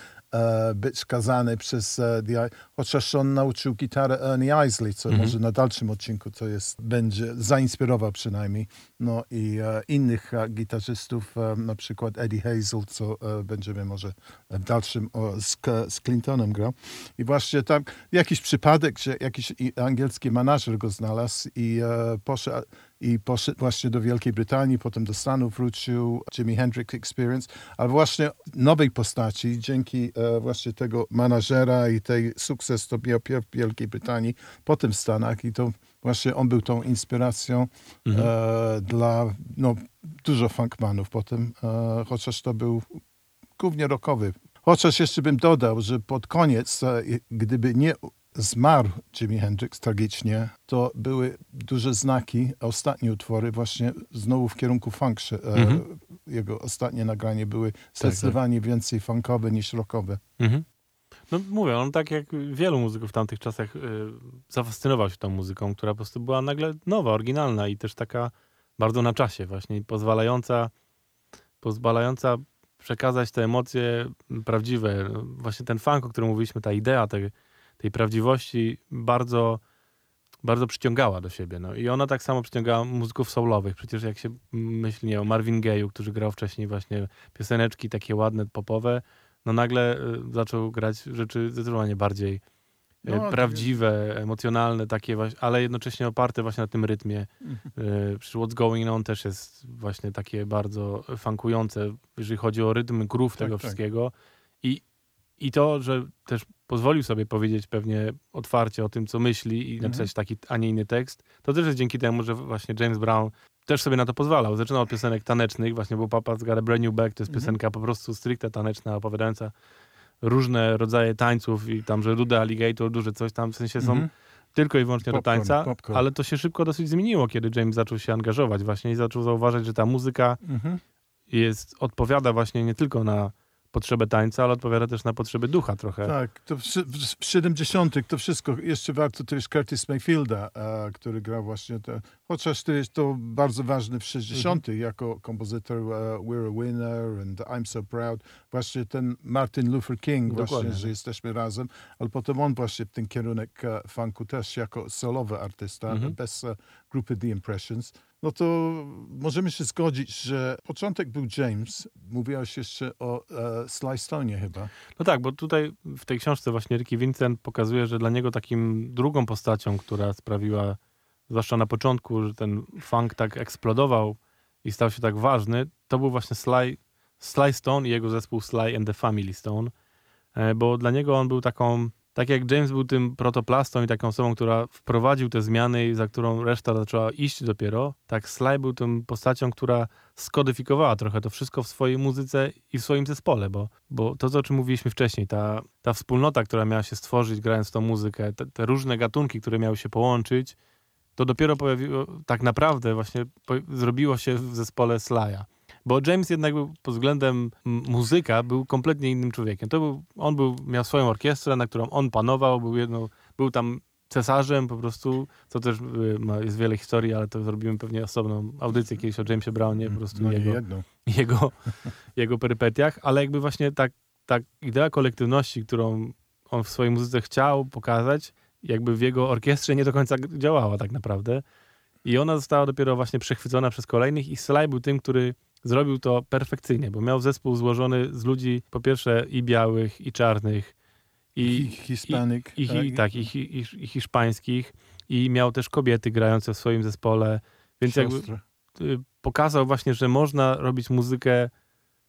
być kazany przez e, The chociaż on nauczył gitarę Ernie Isley, co mm -hmm. może na dalszym odcinku to jest, będzie zainspirował przynajmniej, no i e, innych e, gitarzystów, e, na przykład Eddie Hazel, co e, będziemy może w dalszym z, z, Clintonem grał. I właśnie tam jakiś przypadek, że jakiś angielski manażer go znalazł i e, poszedł i poszedł właśnie do Wielkiej Brytanii, potem do Stanów wrócił, Jimi Hendrix Experience, ale właśnie nowej postaci, dzięki e, właśnie tego manażera i tej sukces to miał w Wielkiej Brytanii, potem w Stanach i to właśnie on był tą inspiracją mhm. e, dla no, dużo funkmanów potem, e, chociaż to był głównie rockowy. Chociaż jeszcze bym dodał, że pod koniec, e, gdyby nie zmarł Jimi Hendrix tragicznie, to były duże znaki, ostatnie utwory właśnie znowu w kierunku funk. E, mhm. Jego ostatnie nagranie były tak, tak. zdecydowanie tak, więcej funkowe niż rockowe. Mhm. No mówię, on tak jak wielu muzyków w tamtych czasach y, zafascynował się tą muzyką, która po prostu była nagle nowa, oryginalna i też taka bardzo na czasie właśnie, pozwalająca, pozwalająca przekazać te emocje prawdziwe. Właśnie ten funk, o którym mówiliśmy, ta idea tej, tej prawdziwości bardzo, bardzo przyciągała do siebie. No. I ona tak samo przyciągała muzyków soulowych. Przecież jak się myśli nie, o Marvin Gayu, który grał wcześniej właśnie pioseneczki takie ładne, popowe, no nagle y, zaczął grać rzeczy zdecydowanie bardziej y, no, prawdziwe, tak emocjonalne, takie właśnie, ale jednocześnie oparte właśnie na tym rytmie. Mhm. Y, przy What's Going On też jest właśnie takie bardzo funkujące, jeżeli chodzi o rytm, groove tak, tego tak. wszystkiego. I, I to, że też pozwolił sobie powiedzieć pewnie otwarcie o tym, co myśli i mhm. napisać taki, a nie inny tekst, to też jest dzięki temu, że właśnie James Brown też sobie na to pozwalał. Zaczynał od piosenek tanecznych, właśnie był Papa z Got a Brand New Back, to jest mhm. piosenka po prostu stricte taneczna, opowiadająca różne rodzaje tańców i tam, że rude alligator, duże coś tam, w sensie są Mhm. tylko i wyłącznie do Popcorn, tańca, popcorn. ale to się szybko dosyć zmieniło, kiedy James zaczął się angażować właśnie i zaczął zauważać, że ta muzyka Mhm. jest, odpowiada właśnie nie tylko na potrzebę tańca, ale odpowiada też na potrzeby ducha trochę. Tak, to w, w, w 70. to wszystko, jeszcze warto też Curtis Mayfielda, e, który grał właśnie te, chociaż to jest to bardzo ważny w 60. Mhm. jako kompozytor e, We're a Winner and I'm So Proud, właśnie ten Martin Luther King Dokładnie. właśnie, że jesteśmy razem, ale potem on właśnie ten kierunek e, funku też jako solowy artysta, Mhm. bez e, grupy The Impressions. No to możemy się zgodzić, że początek był James, mówiłeś jeszcze o e, Sly Stone chyba. No tak, bo tutaj w tej książce właśnie Ricky Vincent pokazuje, że dla niego takim drugą postacią, która sprawiła, zwłaszcza na początku, że ten funk tak eksplodował i stał się tak ważny, to był właśnie Sly, Sly Stone i jego zespół Sly and the Family Stone, E, bo dla niego on był taką, tak jak James był tym protoplastą i taką osobą, która wprowadził te zmiany za którą reszta zaczęła iść dopiero, tak Sly był tą postacią, która skodyfikowała trochę to wszystko w swojej muzyce i w swoim zespole, bo, bo to, o czym mówiliśmy wcześniej, ta, ta wspólnota, która miała się stworzyć grając tą muzykę, te, te różne gatunki, które miały się połączyć, to dopiero pojawiło, tak naprawdę właśnie po, zrobiło się w zespole Sly'a. Bo James jednak był pod względem muzyka był kompletnie innym człowiekiem. To był, on był, miał swoją orkiestrę, na którą on panował, był, jedną, był tam cesarzem po prostu, co też y, ma, jest wiele historii, ale to zrobimy pewnie osobną audycję kiedyś o Jamesie Brownie, po prostu no jego, jego, jego perypetiach, ale jakby właśnie tak, tak idea kolektywności, którą on w swojej muzyce chciał pokazać, jakby w jego orkiestrze nie do końca działała tak naprawdę. I ona została dopiero właśnie przechwycona przez kolejnych i Sly był tym, który zrobił to perfekcyjnie, bo miał zespół złożony z ludzi po pierwsze i białych, i czarnych, I i, Hispanic. i, i, tak, i, hi- i, i hiszpańskich, i miał też kobiety grające w swoim zespole, więc jakby y, pokazał właśnie, że można robić muzykę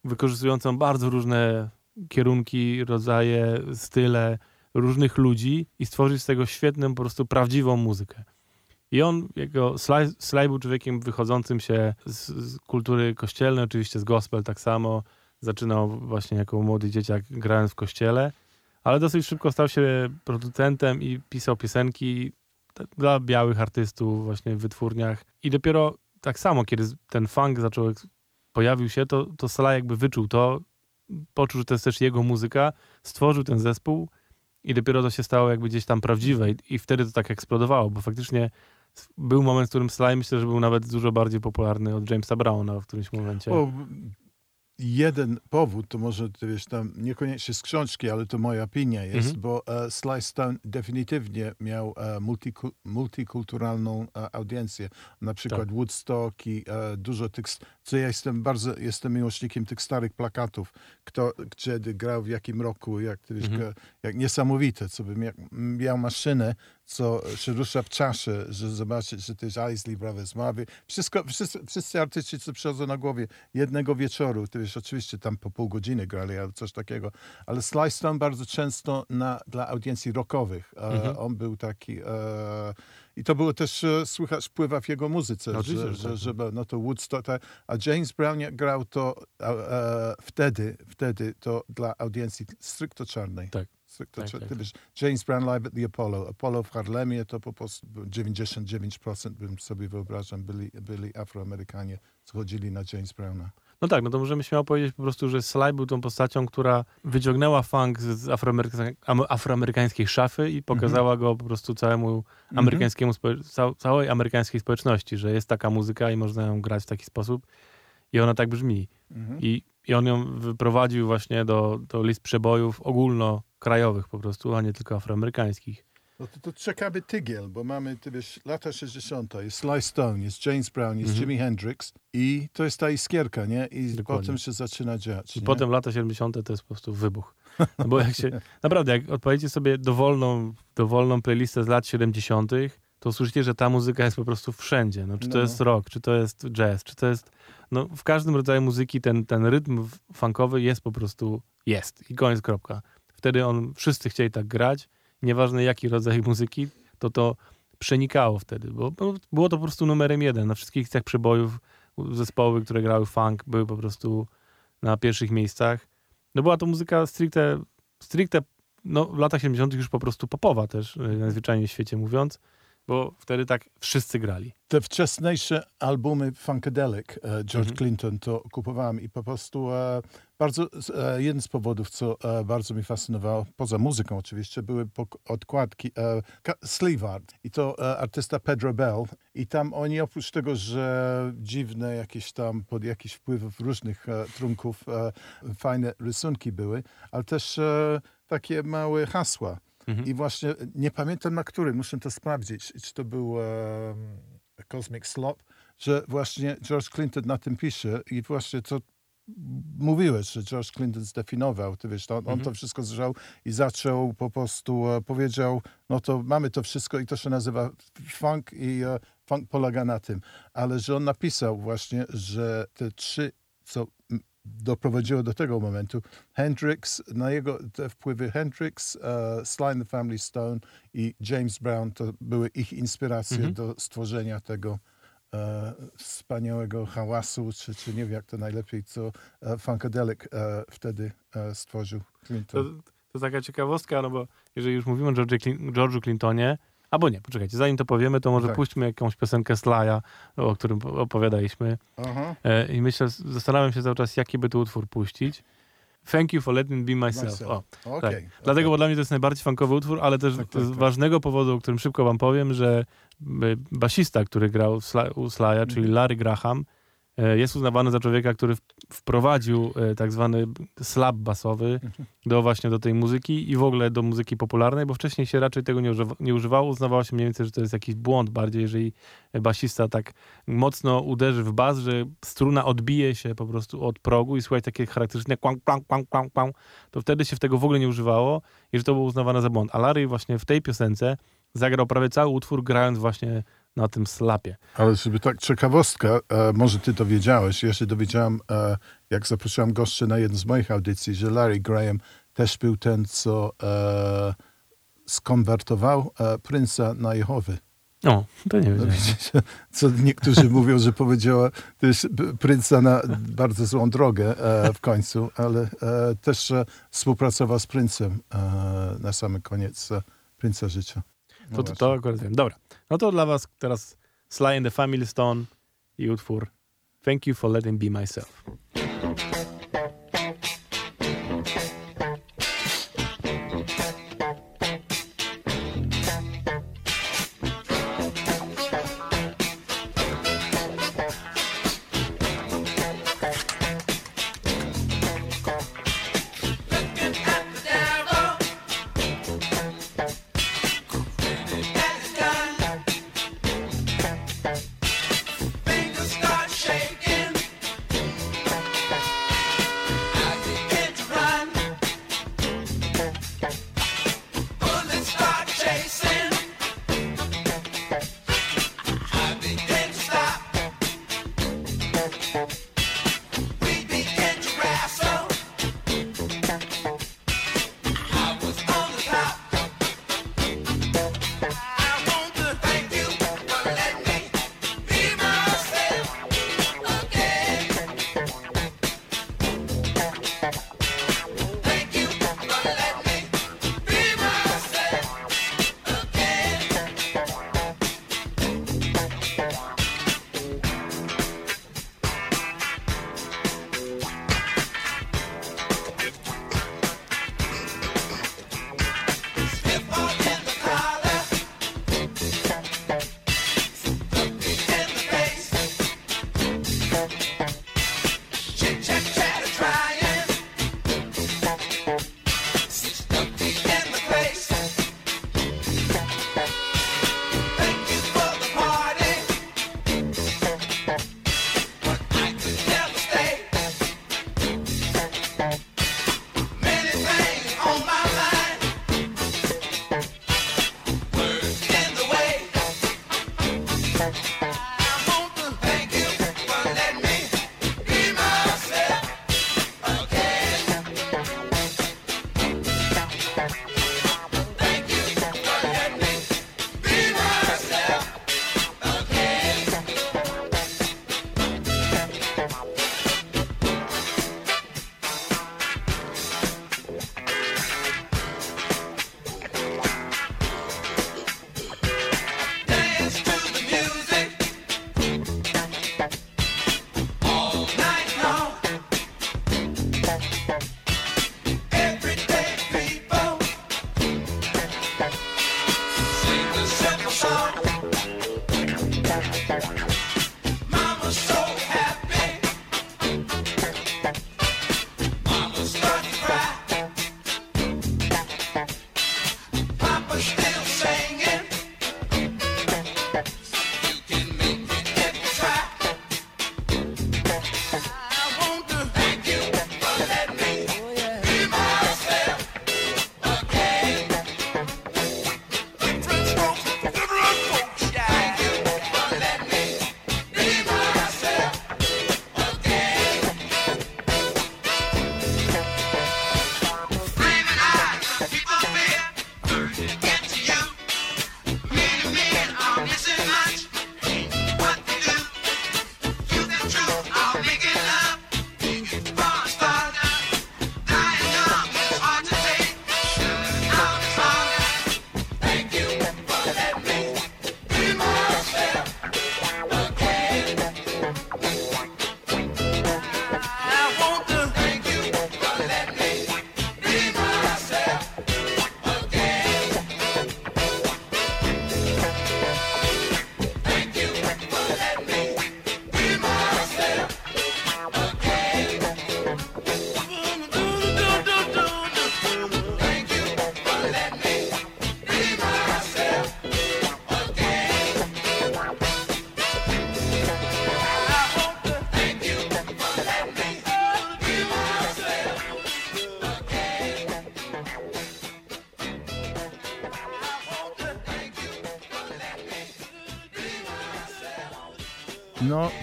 wykorzystującą bardzo różne kierunki, rodzaje, style różnych ludzi i stworzyć z tego świetną, po prostu prawdziwą muzykę. I on, jego Sly, Sly był człowiekiem wychodzącym się z, z kultury kościelnej, oczywiście z gospel tak samo. Zaczynał właśnie jako młody dzieciak grając w kościele, ale dosyć szybko stał się producentem i pisał piosenki dla białych artystów właśnie w wytwórniach. I dopiero tak samo, kiedy ten funk zaczął, pojawił się, to, to Sly jakby wyczuł to, poczuł, że to jest też jego muzyka, stworzył ten zespół i dopiero to się stało jakby gdzieś tam prawdziwe i, i wtedy to tak eksplodowało, bo faktycznie był moment, w którym Sly myślę, że był nawet dużo bardziej popularny od Jamesa Browna w którymś momencie. O, jeden powód, to może ty wiesz, tam niekoniecznie z książki, ale to moja opinia jest, Mhm. bo e, Sly Stone definitywnie miał e, multiku, multikulturalną e, audiencję. Na przykład Tak. Woodstock i e, dużo tych, co ja jestem bardzo, jestem miłośnikiem tych starych plakatów, kto, kiedy grał w jakim roku, jak, wiesz, Mhm. jak niesamowite, co bym jak, miał maszynę, co się rusza w czasie, że zobaczyć, że to jest Isley Brothers, Marvin. Wszystko, wszyscy, wszyscy artyści, co przychodzą na głowie jednego wieczoru, to wiesz, oczywiście tam po pół godziny grali, albo coś takiego, ale Sly Stone bardzo często na, dla audiencji rockowych. E, Mhm. On był taki... E, I to było też e, słychać wpływa w jego muzyce, No, że, że że, tak. że, no to Woodstock, a James Brown grał to e, wtedy, wtedy to dla audiencji stricte czarnej. Tak. Tak, tak, ty wiesz, James Brown live at the Apollo. Apollo w Harlemie to po prostu 99% bym sobie wyobrażam byli, byli Afroamerykanie, schodzili na James Browna. No tak, no to możemy śmiało powiedzieć po prostu, że Sly był tą postacią, która wyciągnęła funk z afroameryka- am- afroamerykańskiej szafy i pokazała go po prostu całemu amerykańskiemu, spo- ca- całej amerykańskiej społeczności, że jest taka muzyka i można ją grać w taki sposób i ona tak brzmi. Mhm. I, i on ją wyprowadził właśnie do, do list przebojów ogólnokrajowych po prostu, a nie tylko afroamerykańskich. No to, to czekamy tygiel, bo mamy, ty wiesz, lata 60. Jest Sly Stone, jest James Brown, jest Mhm. Jimi Hendrix i to jest ta iskierka, nie? I Dokładnie. potem się zaczyna dziać. I nie? potem lata 70. to jest po prostu wybuch. No bo jak się, naprawdę, jak odpowiedziecie sobie dowolną, dowolną playlistę z lat 70., to usłyszycie, że ta muzyka jest po prostu wszędzie. No, czy to No. jest rock, czy to jest jazz, czy to jest... No, w każdym rodzaju muzyki ten, ten rytm funkowy jest po prostu... Jest. I koniec, kropka. Wtedy on, wszyscy chcieli tak grać. Nieważne jaki rodzaj muzyki, to to przenikało wtedy, bo, było to po prostu numerem jeden. Na wszystkich listach przebojów zespoły, które grały funk, były po prostu na pierwszych miejscach. No była to muzyka stricte stricte no, w latach 70. już po prostu popowa też, y, najzwyczajniej w świecie mówiąc, bo wtedy tak wszyscy grali. Te wczesniejsze albumy Funkadelic, e, George Mhm. Clinton, to kupowałem i po prostu e, bardzo, e, jeden z powodów, co bardzo mi fascynowało, poza muzyką oczywiście, były odkładki, sleeve art i to artysta Pedro Bell i tam oni oprócz tego, że dziwne jakieś tam, pod jakiś wpływów różnych trunków fajne rysunki były, ale też takie małe hasła. Mhm. I właśnie nie pamiętam na którym, muszę to sprawdzić, czy to był e, Cosmic Slop, że właśnie George Clinton na tym pisze i właśnie to mówiłeś, że George Clinton zdefiniował, ty wiesz, on, on to wszystko zżał i zaczął po prostu, e, powiedział, no to mamy to wszystko i to się nazywa funk i e, funk polega na tym. Ale że on napisał właśnie, że te trzy, co doprowadziło do tego momentu, Hendrix, na jego te wpływy Hendrix, e, Sly and the Family Stone i James Brown to były ich inspiracje Mhm. do stworzenia tego e, wspaniałego hałasu, czy, czy nie wiem jak to najlepiej, co e, Funkadelic wtedy stworzył To, Clinton. to taka ciekawostka, no bo jeżeli już mówimy o George'u Clintonie, albo nie, poczekajcie, zanim to powiemy, to może Tak. puśćmy jakąś piosenkę Slaja, o którym po- opowiadaliśmy. Aha. E, I myślę, zastanawiam się cały czas, jaki by tu utwór puścić. Thank you for letting me be myself. Myself. O, Okej. tak. okej. Dlatego, bo dla mnie to jest najbardziej funkowy utwór, ale też Tak, tak, z tak. ważnego powodu, o którym szybko wam powiem, że y, basista, który grał u Slaja, czyli Mhm. Larry Graham, e, jest uznawany za człowieka, który wprowadził e, tak zwany slap basowy do właśnie do tej muzyki i w ogóle do muzyki popularnej, bo wcześniej się raczej tego nie, używa, nie używało. Uznawało się mniej więcej, że to jest jakiś błąd bardziej, jeżeli basista tak mocno uderzy w bas, że struna odbije się po prostu od progu i słuchać takie charakterystyczne kłang, kłang, kłang, kłang, to wtedy się w tego w ogóle nie używało i że to było uznawane za błąd. A Larry właśnie w tej piosence zagrał prawie cały utwór grając właśnie na tym slapie. Ale żeby tak ciekawostka, e, może ty to wiedziałeś, ja się dowiedziałem, e, jak zaprosiłem gości na jedną z moich audycji, że Larry Graham też był ten, co e, skonwertował e, Prince'a na Jehowy. O, to nie No, wiedziałem. widzisz, co niektórzy mówią, że powiedziała też Prince'a na bardzo złą drogę e, w końcu, ale e, też e, współpracował z Prince'em e, na sam koniec e, Prince'a życia. No To, to, to akurat wiem. Dobra. No to dla was teraz Sly and the Family Stone i utwór Thank you for letting be myself.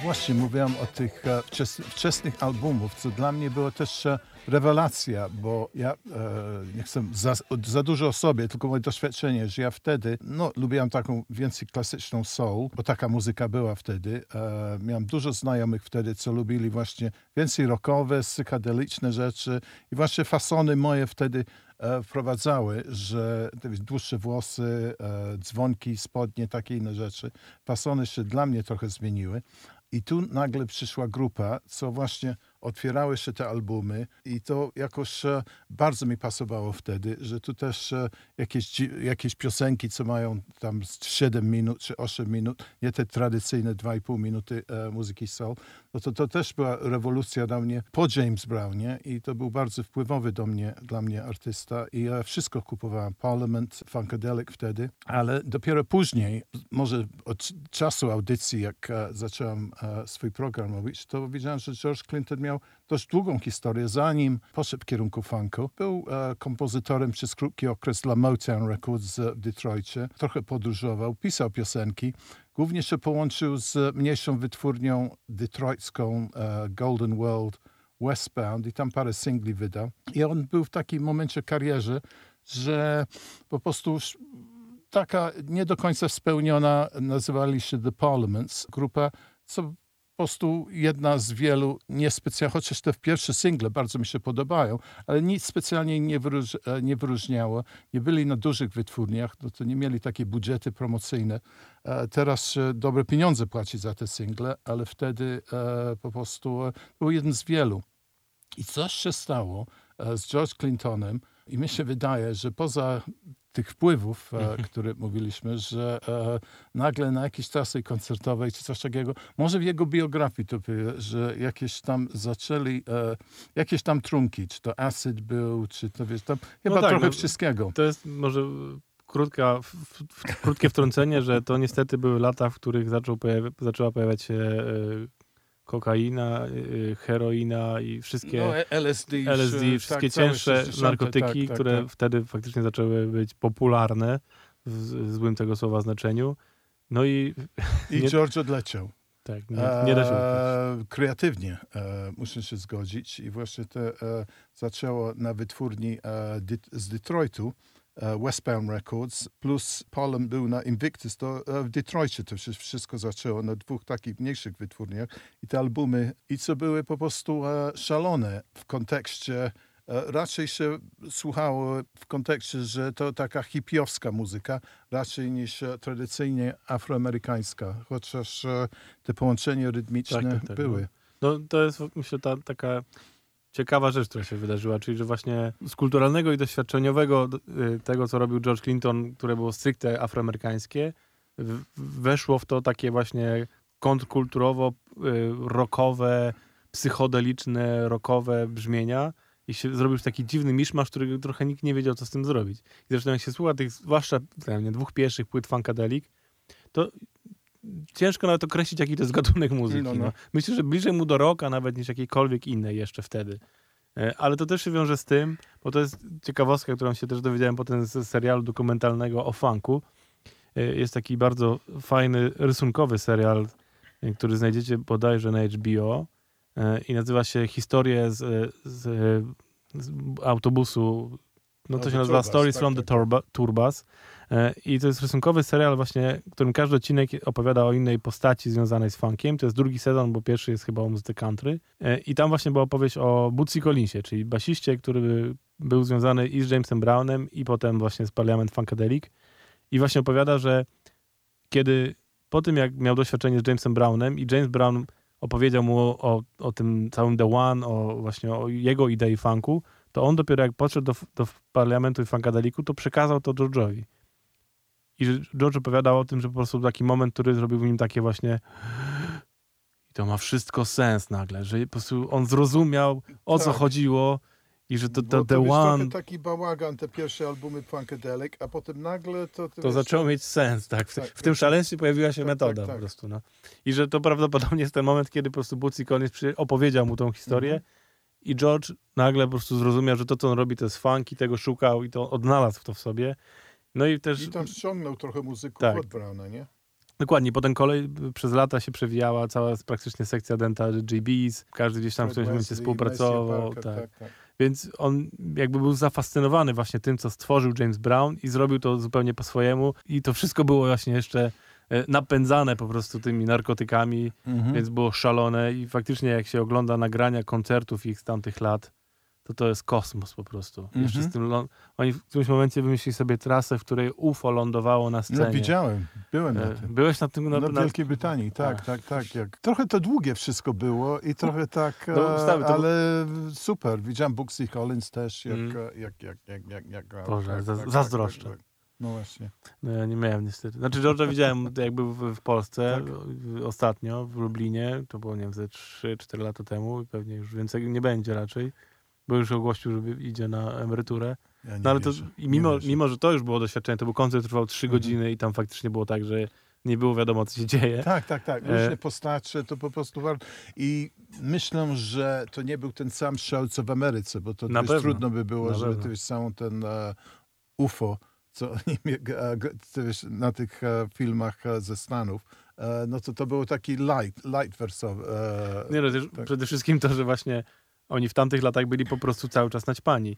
Właśnie, mówiłem o tych e, wczes, wczesnych albumów, co dla mnie było też e, rewelacja, bo ja e, nie chcę za, za dużo o sobie, tylko moje doświadczenie, że ja wtedy, no lubiłem taką więcej klasyczną soul, bo taka muzyka była wtedy. Miałem dużo znajomych wtedy, co lubili właśnie więcej rockowe, psychedeliczne rzeczy i właśnie fasony moje wtedy wprowadzały, że dłuższe włosy, dzwonki, spodnie, takie inne rzeczy. Fasony się dla mnie trochę zmieniły. I tu nagle przyszła grupa, co właśnie otwierały się te albumy i to jakoś e, bardzo mi pasowało wtedy, że tu też e, jakieś, jakieś piosenki, co mają tam z 7 minut czy 8 minut, nie te tradycyjne 2,5 minuty e, muzyki soul, no to to też była rewolucja dla mnie po James Brownie i to był bardzo wpływowy do mnie, dla mnie artysta i ja wszystko kupowałem, Parliament, Funkadelic wtedy, ale dopiero później, może od czasu audycji, jak e, zacząłem e, swój program robić, to widziałem, że George Clinton miał dość długą historię, zanim poszedł w kierunku funku. Był e, kompozytorem przez krótki okres dla Motown Records w Detroitie. Trochę podróżował, pisał piosenki. Głównie się połączył z mniejszą wytwórnią detroitską e, Golden World Westbound i tam parę singli wydał. I on był w takim momencie karierze, że po prostu taka nie do końca spełniona, nazywali się The Parliaments, grupa, co po prostu jedna z wielu niespecjalnie, chociaż te pierwsze single bardzo mi się podobają, ale nic specjalnie nie, wyróż, e, nie wyróżniało. Nie byli na dużych wytwórniach, no to nie mieli takie budżety promocyjne. E, Teraz się dobre pieniądze płaci za te single, ale wtedy e, po prostu e, był jeden z wielu. I coś się stało e, z George Clintonem i mi się wydaje, że poza tych wpływów, e, które mówiliśmy, że e, nagle na jakiejś trasie koncertowej czy coś takiego, może w jego biografii to było, że jakieś tam zaczęli, e, jakieś tam trunki, czy to acid był, czy to wiesz, tam chyba tak, trochę no, wszystkiego. To jest może krótka, w, w, krótkie wtrącenie, że to niestety były lata, w których zaczął pojawi, zaczęła pojawiać się kokaina, e, heroina i wszystkie No, LSD, LSD, tak, wszystkie całe cięższe 60, narkotyki, tak, tak, które tak. wtedy faktycznie zaczęły być popularne w złym tego słowa znaczeniu. No i I nie- George odleciał. tak, nie, nie da się. E, kreatywnie e, muszę się zgodzić i właśnie to e, zaczęło na wytwórni e, Det- z Detroitu e, Westbound Records plus Polem był na Invictus, to e, w Detroitie to się wszystko zaczęło na dwóch takich mniejszych wytwórniach i te albumy i co były po prostu e, szalone w kontekście e, Raczej się słuchało w kontekście, że to taka hipiowska muzyka, raczej niż e, tradycyjnie afroamerykańska, chociaż e, te połączenia rytmiczne Tak, tak, tak, były. No to jest myślę ta taka ciekawa rzecz, która się wydarzyła, czyli że właśnie z kulturalnego i doświadczeniowego y, tego, co robił George Clinton, które było stricte afroamerykańskie, weszło w to takie właśnie kontrkulturowo y, rockowe, psychodeliczne, rockowe brzmienia i się zrobił taki dziwny miszmasz, który trochę nikt nie wiedział, co z tym zrobić. I zresztą jak się słucha tych, zwłaszcza nie dwóch pierwszych płyt Funkadelic, to ciężko nawet określić, jaki to jest gatunek muzyki. No, No, no. Myślę, że bliżej mu do rocka nawet niż jakiejkolwiek innej jeszcze wtedy. E, Ale to też się wiąże z tym, bo to jest ciekawostka, którą się też dowiedziałem potem z serialu dokumentalnego o funku. E, Jest taki bardzo fajny, rysunkowy serial, e, który znajdziecie bodajże na HBO i nazywa się Historie z, z, z autobusu, no to No, się The nazywa Stories tak, from tak, the Turba, Turbus. E, I to jest rysunkowy serial właśnie, którym każdy odcinek opowiada o innej postaci związanej z funkiem. To jest drugi sezon, bo pierwszy jest chyba o muzyce country. E, I tam właśnie była opowieść o Bootsy Collinsie, czyli basiście, który był związany i z Jamesem Brownem i potem właśnie z Parliament Funkadelic. I właśnie opowiada, że kiedy po tym, jak miał doświadczenie z Jamesem Brownem i James Brown opowiedział mu o, o tym całym The One, o właśnie o jego idei funku, to on dopiero jak podszedł do, do parlamentu i Funkadelicu, to przekazał to George'owi. I że George opowiadał o tym, że po prostu taki moment, który zrobił w nim takie właśnie i to ma wszystko sens nagle, że po prostu on zrozumiał, o co Tak. chodziło i że to, Bo to The jest One taki bałagan, te pierwsze albumy Funkadelic, a potem nagle to... to wiesz, zaczęło mieć sens, tak. W, Tak, w tym tak. szaleństwie pojawiła się Tak, metoda tak, tak. po prostu, no. I że to prawdopodobnie jest ten moment, kiedy po prostu Bootsy Collins opowiedział mu tą historię Mhm. i George nagle po prostu zrozumiał, że to, co on robi, to jest funk i tego szukał i to odnalazł to w sobie. No i też I tam ściągnął trochę muzyków Tak. od Browna, nie? dokładnie, potem kolej przez lata się przewijała cała praktycznie sekcja denta GBs, każdy gdzieś tam w którymś momencie współpracował. Maceo Tak. Parker, tak, tak. Więc on jakby był zafascynowany właśnie tym, co stworzył James Brown i zrobił to zupełnie po swojemu. I to wszystko było właśnie jeszcze e, napędzane po prostu tymi narkotykami, Mhm. więc było szalone i faktycznie jak się ogląda nagrania koncertów ich z tamtych lat, to to jest kosmos po prostu. Mhm. Jeszcze z tym, lą- oni w którymś momencie wymyślili sobie trasę, w której UFO lądowało na scenie. No widziałem, byłem na E, tym. Byłeś na tym? Na, Na na, Wielkiej Brytanii, tak, tak, tak. Jak... Trochę to długie wszystko było i trochę tak, No, e, to ale super. Widziałem Booksy Collins też, jak, Mm. jak, jak, jak, jak, jak. Boże, tak, za- tak, tak, zazdroszczę. tak, tak. No właśnie. No ja nie miałem niestety. Znaczy George'a widziałem jak był w, w Polsce Tak. ostatnio, w Lublinie. To było, nie wiem, ze 3-4 lata temu i pewnie już więcej nie będzie raczej, bo już ogłosił, że idzie na emeryturę. Ja No ale to wierzę, i nie mimo, mimo, że to już było doświadczenie, to był koncert, trwał 3 Mhm. godziny i tam faktycznie było tak, że nie było wiadomo, co się dzieje. Tak, tak, tak. E, Różne postacie, to po prostu warto. I myślę, że to nie był ten sam show, co w Ameryce, bo to pewno. trudno by było, Na żeby pewno. to jest całą ten e, UFO, co oni e, to wiesz, na tych e, filmach e, ze Stanów, e, no to to był taki light, light wersowy. E, Nie, no, tak. Przede wszystkim to, że właśnie oni w tamtych latach byli po prostu cały czas naćpani.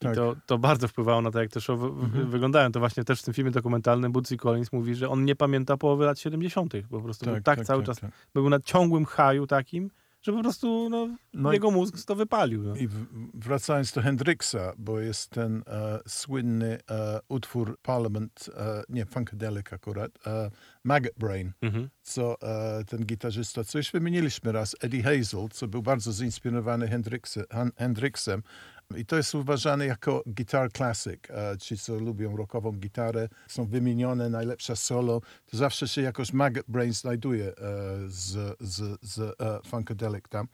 I Tak. to, to bardzo wpływało na to, jak te show Mhm. wyglądają. To właśnie też w tym filmie dokumentalnym Bootsy Collins mówi, że on nie pamięta połowy lat 70. Po prostu był tak, cały czas, tak. był na ciągłym haju takim, że po prostu no, No jego mózg to wypalił. No. I wracając do Hendrixa, bo jest ten e, słynny e, utwór Parliament, e, nie, Funkadelic akurat, e, Maggot Brain, Mhm. co e, ten gitarzysta, co już wymieniliśmy raz, Eddie Hazel, co był bardzo Han- Hendrixem. I to jest uważane jako guitar classic. E, ci, co lubią rockową gitarę, są wymienione, najlepsza solo, to zawsze się jakoś Maggot Brain znajduje e, z, z, z e, Funkadelic tam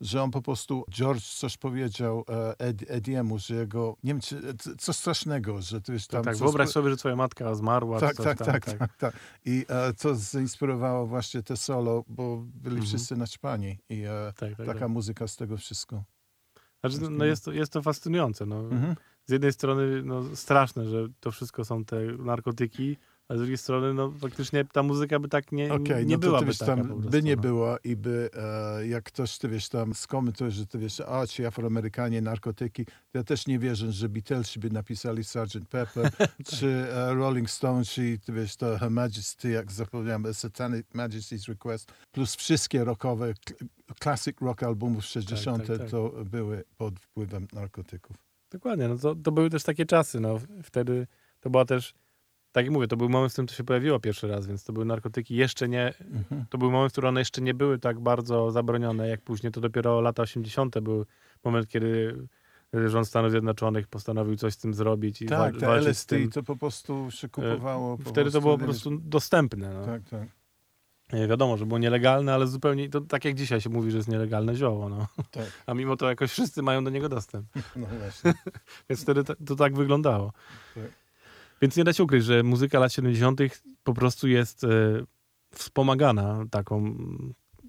że on po prostu, George coś powiedział e, Ed, Ediemu, że jego, nie wiem, czy, co strasznego, że to jest tam... tak, wyobraź sobie, że twoja matka zmarła. tak, tak, tak, tak, tak. I e, to zainspirowało właśnie te solo, bo byli Mhm. wszyscy naćpani i e, tak, tak, taka tak. muzyka z tego wszystko. Znaczy, no, no jest, to, jest to fascynujące. No. Mhm. Z jednej strony no, straszne, że to wszystko są te narkotyki, a z drugiej strony no, faktycznie ta muzyka by tak nie, Okej, nie no wiesz, taka tam by nie no. było i by, e, jak ktoś, ty wiesz, tam skomentuje, że ty wiesz, a ci Afroamerykanie, narkotyki, ja też nie wierzę, że Beatlesi by napisali Sgt. Pepper, czy e, Rolling Stones, czy ty wiesz, to Her Majesty, jak zapomniałem, Satanic Majesty's Request, plus wszystkie rockowe, classic rock albumów 60. tak, tak. to były pod wpływem narkotyków. Dokładnie, no to, to były też takie czasy, no wtedy to była też, tak jak mówię, to był moment, w którym to się pojawiło pierwszy raz, więc to były narkotyki jeszcze nie, Mhm. to był moment, w którym one jeszcze nie były tak bardzo zabronione, jak później, to dopiero lata 80. był moment, kiedy rząd Stanów Zjednoczonych postanowił coś z tym zrobić i Tak, wa- te LSD to po prostu się kupowało. po Wtedy to było po prostu dostępne. No. Tak, tak, Nie wiadomo, że było nielegalne, ale zupełnie, to tak jak dzisiaj się mówi, że jest nielegalne zioło, no. tak. A mimo to jakoś wszyscy mają do niego dostęp. No właśnie. Więc wtedy to, to tak wyglądało. Tak. Więc nie da się ukryć, że muzyka lat 70. po prostu jest e, wspomagana taką,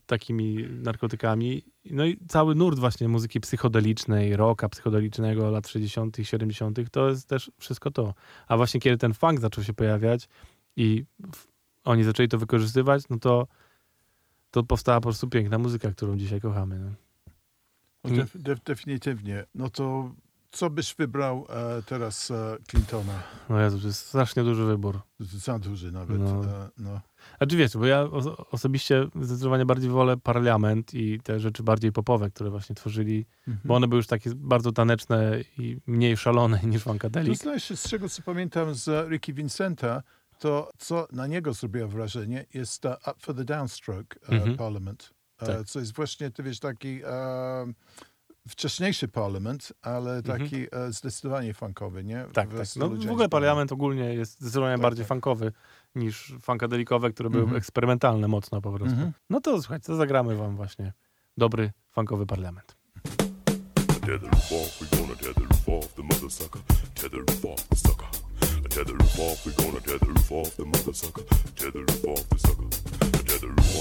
takimi narkotykami. No i cały nurt właśnie muzyki psychodelicznej, rocka psychodelicznego lat 60., 70., to jest też wszystko to. A właśnie kiedy ten funk zaczął się pojawiać i w, oni zaczęli to wykorzystywać, no to, to powstała po prostu piękna muzyka, którą dzisiaj kochamy. No. No, def, def, definitywnie. No to co byś wybrał e, teraz e, Clintona? No Jezu, to jest strasznie duży wybór. Za duży nawet. No. E, no. A czy wiecie, bo ja oso- osobiście zdecydowanie bardziej wolę Parliament i te rzeczy bardziej popowe, które właśnie tworzyli, bo one były już takie bardzo taneczne i mniej szalone niż To Funkadelic. znasz, z czego co pamiętam z Ricky Vincenta, to co na niego zrobiło wrażenie jest uh, Up for the Downstroke uh, Mhm. Parliament. Uh, Tak. Co jest właśnie, ty wiesz, taki um, wcześniejszy parlament, ale taki e, zdecydowanie funkowy, nie? Mhm. Tak, W tak. No, w ogóle Brown. Parliament ogólnie jest zdecydowanie Tak, bardziej tak. funkowy niż funkadelikowe, które były Mhm. eksperymentalne mocno po prostu. Mhm. No to słuchajcie, to zagramy wam właśnie dobry funkowy Parlament. Tether roof off, we gonna tether roof off the mother sucker. Tether roof off the sucker. Tether roof off, we gonna tether roof off the mother sucker. Tether roof off the sucker. Tether roof off,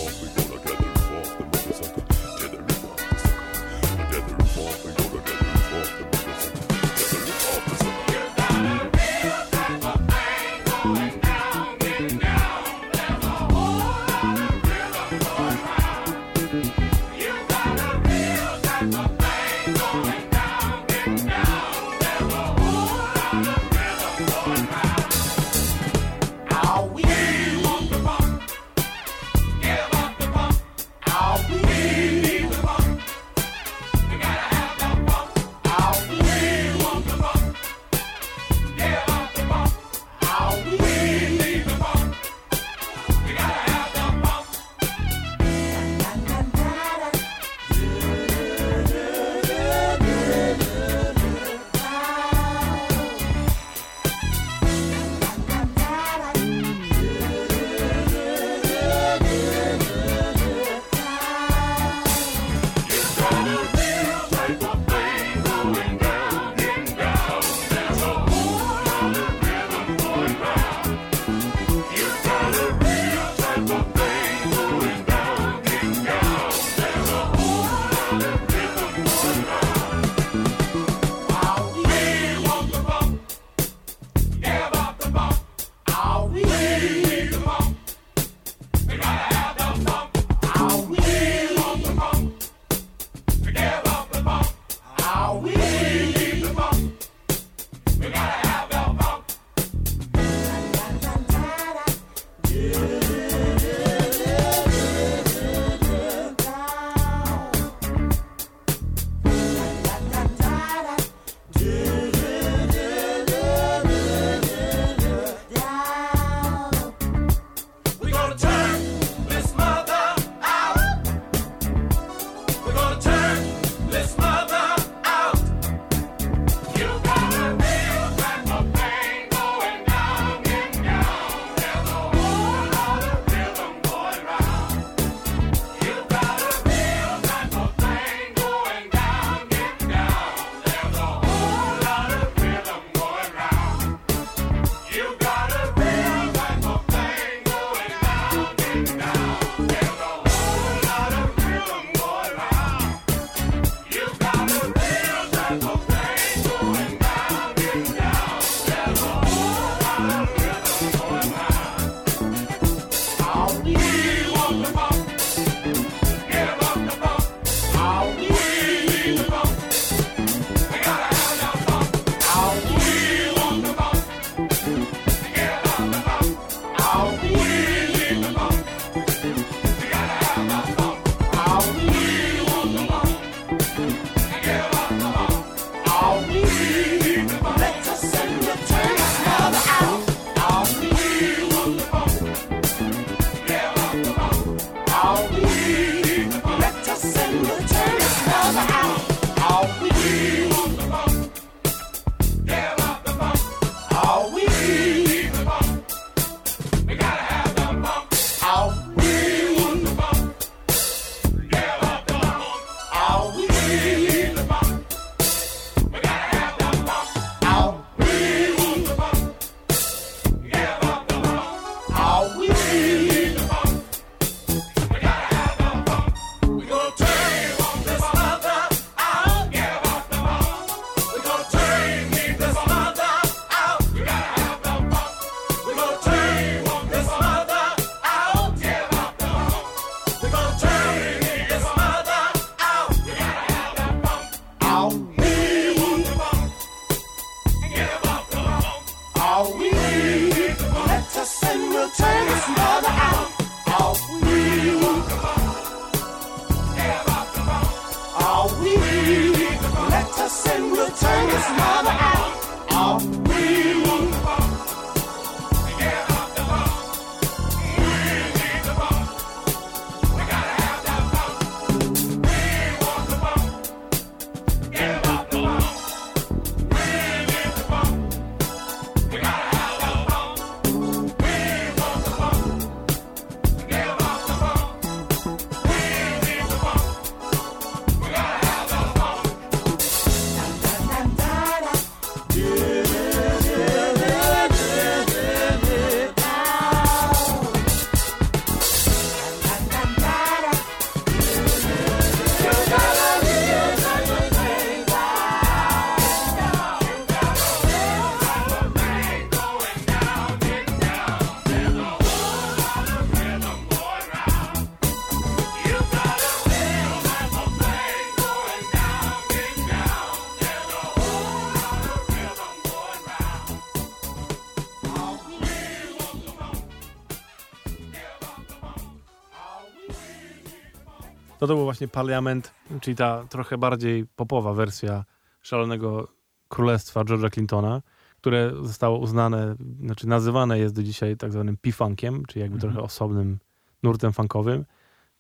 To był właśnie Parliament, czyli ta trochę bardziej popowa wersja szalonego królestwa George'a Clintona, które zostało uznane, znaczy nazywane jest do dzisiaj tak zwanym P-funkiem, czyli jakby Mhm. trochę osobnym nurtem funkowym.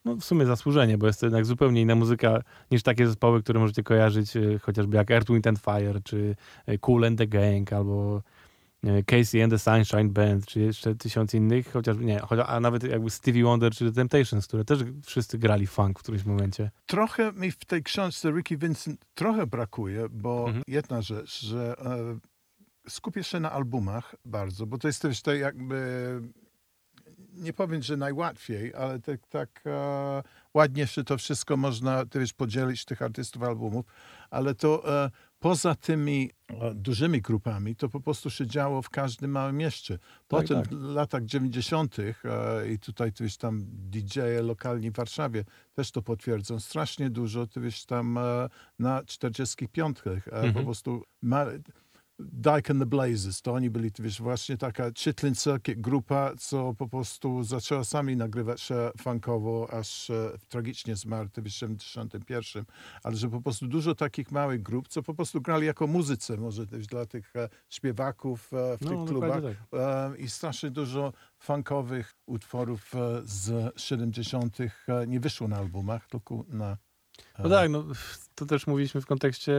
No w sumie zasłużenie, bo jest to jednak zupełnie inna muzyka niż takie zespoły, które możecie kojarzyć e, chociażby jak Earth, Wind and Fire, czy e, Cool and the Gang, albo Casey and the Sunshine Band, czy jeszcze tysiąc innych, chociaż nie, a nawet jakby Stevie Wonder czy The Temptations, które też wszyscy grali funk w którymś momencie. Trochę mi w tej książce Ricky Vincent trochę brakuje, bo Mhm. jedna rzecz, że e, skupię się na albumach bardzo, bo to jest też tak jakby, nie powiem, że najłatwiej, ale tak, tak e, ładnie się to wszystko można też podzielić tych artystów albumów, ale to e, poza tymi dużymi grupami, to po prostu się działo w każdym małym mieście. Potem tak. w latach 90. E, i tutaj tu jest tam DJ-e lokalni w Warszawie też to potwierdzą. Strasznie dużo, to wiesz, tam e, na 45. E, Po Mhm. prostu ma, Dyke and the Blazes, to oni byli, wiesz, właśnie taka Chitlin Circuit grupa, co po prostu zaczęła sami nagrywać się funkowo, aż tragicznie zmarł, w 71. Ale że po prostu dużo takich małych grup, co po prostu grali jako muzyce, może też dla tych e, śpiewaków e, w No, tych klubach. tak. E, I strasznie dużo funkowych utworów z 70. e, nie wyszło na albumach, tylko na. No tak, no, to też mówiliśmy w kontekście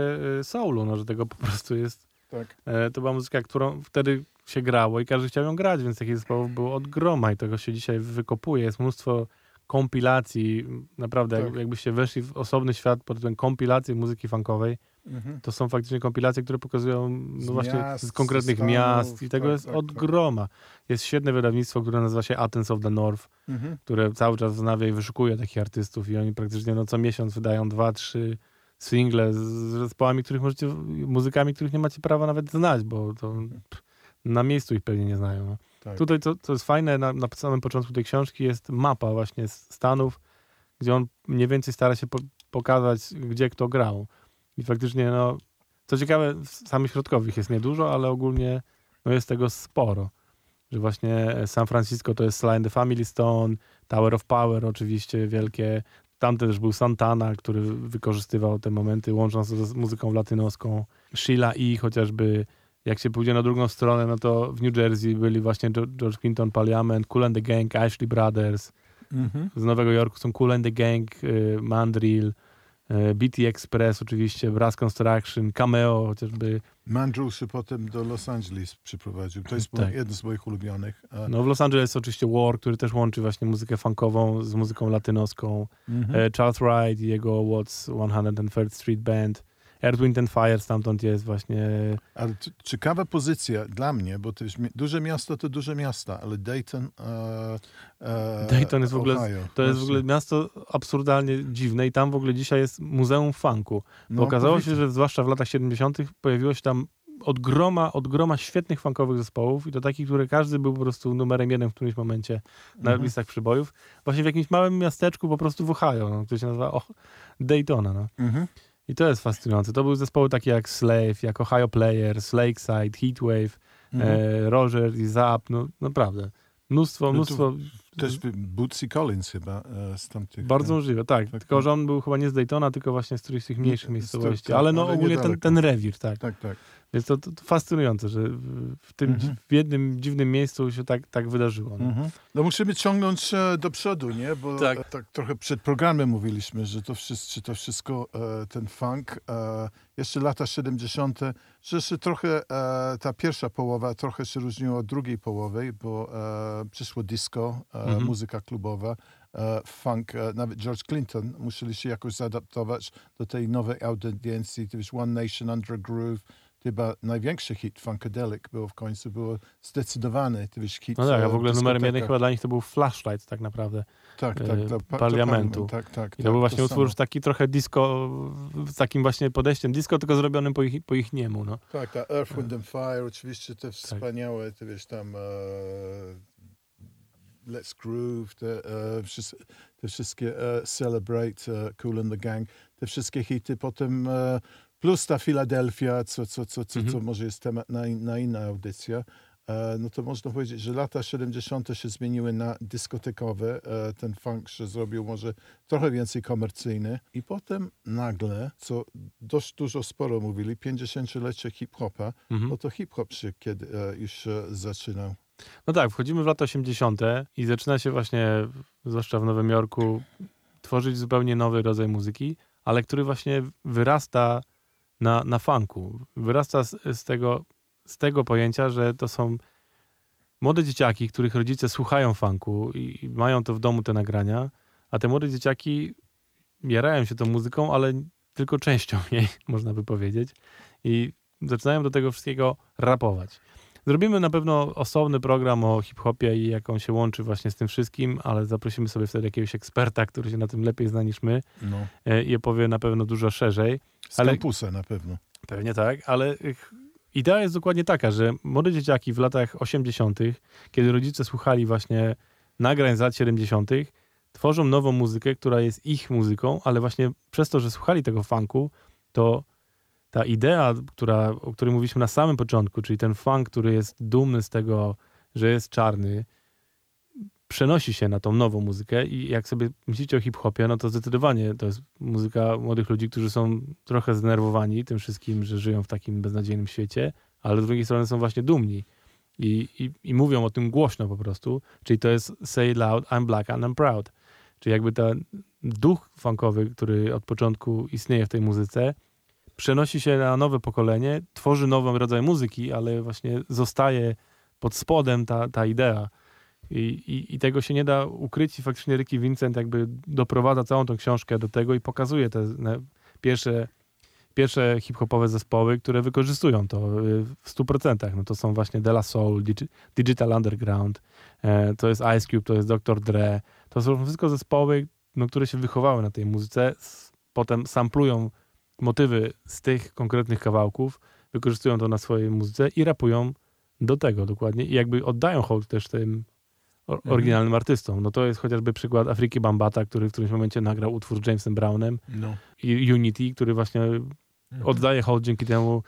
soulu, no, że tego po prostu jest. Tak. E, to była muzyka, którą wtedy się grało i każdy chciał ją grać, więc takich zespołów było od groma i tego się dzisiaj wykopuje. Jest mnóstwo kompilacji, naprawdę, Tak. jak, jakbyście weszli w osobny świat pod tytułem kompilacji muzyki funkowej, Mhm. to są faktycznie kompilacje, które pokazują Z no właśnie miast, z konkretnych Stanów, miast i tego tak, jest tak, od tak. groma. Jest świetne wydawnictwo, które nazywa się Athens of the North, Mhm. które cały czas wznawia i wyszukuje takich artystów i oni praktycznie no, co miesiąc wydają dwa, trzy single z zespołami, których możecie, muzykami, których nie macie prawa nawet znać, bo to na miejscu ich pewnie nie znają. No. Tak. Tutaj, co, co jest fajne, na, na samym początku tej książki jest mapa właśnie Stanów, gdzie on mniej więcej stara się po, pokazać, gdzie kto grał. I faktycznie, no, co ciekawe, samych środkowych jest niedużo, ale ogólnie no, jest tego sporo. Że właśnie San Francisco to jest Sly and the Family Stone, Tower of Power oczywiście wielkie. Tam też był Santana, który wykorzystywał te momenty, łącząc to z muzyką latynoską. Sheila E. chociażby. Jak się pójdzie na drugą stronę, no to w New Jersey byli właśnie Geo- George Clinton, Parliament, Cool and the Gang, Ashley Brothers. Mhm. Z Nowego Jorku są Cool and the Gang, y, Mandrill, BT Express oczywiście, Brass Construction, Cameo chociażby. Mandrill się potem do Los Angeles przyprowadził. To jest Tak. jeden z moich ulubionych. E, No w Los Angeles oczywiście War, który też łączy właśnie muzykę funkową z muzyką latynoską. mhm. E, Charles Wright i jego What's 103rd Street Band. Earth, Wind and Fire stamtąd jest właśnie... Ale ciekawa pozycja dla mnie, bo to jest mi- duże miasto to duże miasta, ale Dayton. E, e, Dayton jest w ogóle- Ohio. To jest w ogóle miasto absurdalnie dziwne i tam w ogóle dzisiaj jest Muzeum Funku. Bo No, okazało się, powiedzmy. że zwłaszcza w latach 70. pojawiło się tam od groma, od groma świetnych funkowych zespołów i to takich, które każdy był po prostu numerem jeden w którymś momencie na Mhm. listach przybojów. Właśnie w jakimś małym miasteczku po prostu w Ohio, no, które się nazywa oh, Daytona. No. Mhm. I to jest fascynujące. To były zespoły takie jak Slave, jak Ohio Players, Lakeside, Heatwave, Mhm. e, Roger i Zap, no naprawdę. Mnóstwo, No to mnóstwo Też Bootsy Collins chyba e, z tamtych... Bardzo możliwe, tak. tak, Tylko, tak. że on był chyba nie z Daytona, tylko właśnie z którychś z tych mniejszych miejscowości. ale no ogólnie ten, ten rewir, tak. Tak, tak. Więc to, to, to fascynujące, że w, tym Mhm. w jednym dziwnym miejscu się tak, tak wydarzyło. No. Mhm. No musimy ciągnąć e, do przodu, nie? Bo Tak. tak. trochę przed programem mówiliśmy, że to wszystko, to wszystko e, ten funk, e, jeszcze lata 70., że jeszcze trochę ta pierwsza połowa trochę się różniła od drugiej połowy, bo przyszło disco, Mhm. muzyka klubowa, funk, nawet George Clinton musieli się jakoś zaadaptować do tej nowej audiencji, to One Nation Under a Groove, chyba największy hit Funkadelic był w końcu, było zdecydowany to wiesz, hit No tak, a w ogóle numerem jeden dyskoteka. chyba dla nich to był Flashlight tak naprawdę. tak, tak, e, to, pa- to Parliamentu. Tak, tak, I to tak, był właśnie utwór samo. taki trochę disco, z takim właśnie podejściem disco, tylko zrobionym po ich, po ich niemu, no. Tak, tak, Earth, Wind and Fire, oczywiście te wspaniałe, ty wiesz, tam e, Let's Groove, te, wszys- te wszystkie e, Celebrate, Cool and the Gang, te wszystkie hity, potem e, plus ta Philadelphia, co, co, co, co, Mhm. co może jest temat na, na inna audycja. E, no to można powiedzieć, że lata 70. się zmieniły na dyskotekowe. E, ten funk się zrobił może trochę więcej komercyjny. I potem nagle, co dość dużo sporo mówili, 50-lecie hip-hopa, Mhm. no to hip-hop się kiedy e, już zaczynał. No tak, wchodzimy w lata 80. i zaczyna się właśnie, zwłaszcza w Nowym Jorku, tworzyć zupełnie nowy rodzaj muzyki, ale który właśnie wyrasta na, na funku. Wyrasta z, z, tego, z tego pojęcia, że to są młode dzieciaki, których rodzice słuchają funku i, i mają to w domu te nagrania, a te młode dzieciaki jarają się tą muzyką, ale tylko częścią jej, można by powiedzieć. I zaczynają do tego wszystkiego rapować. Zrobimy na pewno osobny program o hip-hopie i jak on się łączy właśnie z tym wszystkim, ale zaprosimy sobie wtedy jakiegoś eksperta, który się na tym lepiej zna niż my No. e, i opowie na pewno dużo szerzej. Z Ale- kampusa na pewno. Pewnie tak, ale ch- idea jest dokładnie taka, że młode dzieciaki w latach 80., kiedy rodzice słuchali właśnie nagrań z lat 70., tworzą nową muzykę, która jest ich muzyką, ale właśnie przez to, że słuchali tego funku, to ta idea, która, o której mówiliśmy na samym początku, czyli ten funk, który jest dumny z tego, że jest czarny, przenosi się na tą nową muzykę i jak sobie myślicie o hip-hopie, no to zdecydowanie to jest muzyka młodych ludzi, którzy są trochę zdenerwowani tym wszystkim, że żyją w takim beznadziejnym świecie, ale z drugiej strony są właśnie dumni i, i, i mówią o tym głośno po prostu, czyli to jest say loud, I'm black and I'm proud. Czyli jakby ten duch funkowy, który od początku istnieje w tej muzyce, przenosi się na nowe pokolenie, tworzy nowy rodzaj muzyki, ale właśnie zostaje pod spodem ta, ta idea. I, i, I tego się nie da ukryć i faktycznie Ricky Vincent jakby doprowadza całą tą książkę do tego i pokazuje te pierwsze, pierwsze hip-hopowe zespoły, które wykorzystują to y, w 100%. No to są właśnie De La Soul, Digi- Digital Underground, e, to jest Ice Cube, to jest Dr. Dre. To są wszystko zespoły, no, które się wychowały na tej muzyce, potem samplują motywy z tych konkretnych kawałków, wykorzystują to na swojej muzyce i rapują do tego dokładnie i jakby oddają hołd też tym Mhm. oryginalnym artystom. No to jest chociażby przykład Afryki Bambata, który w którymś momencie nagrał utwór z Jamesem Brownem No. i Unity, który właśnie Mhm. oddaje hołd dzięki temu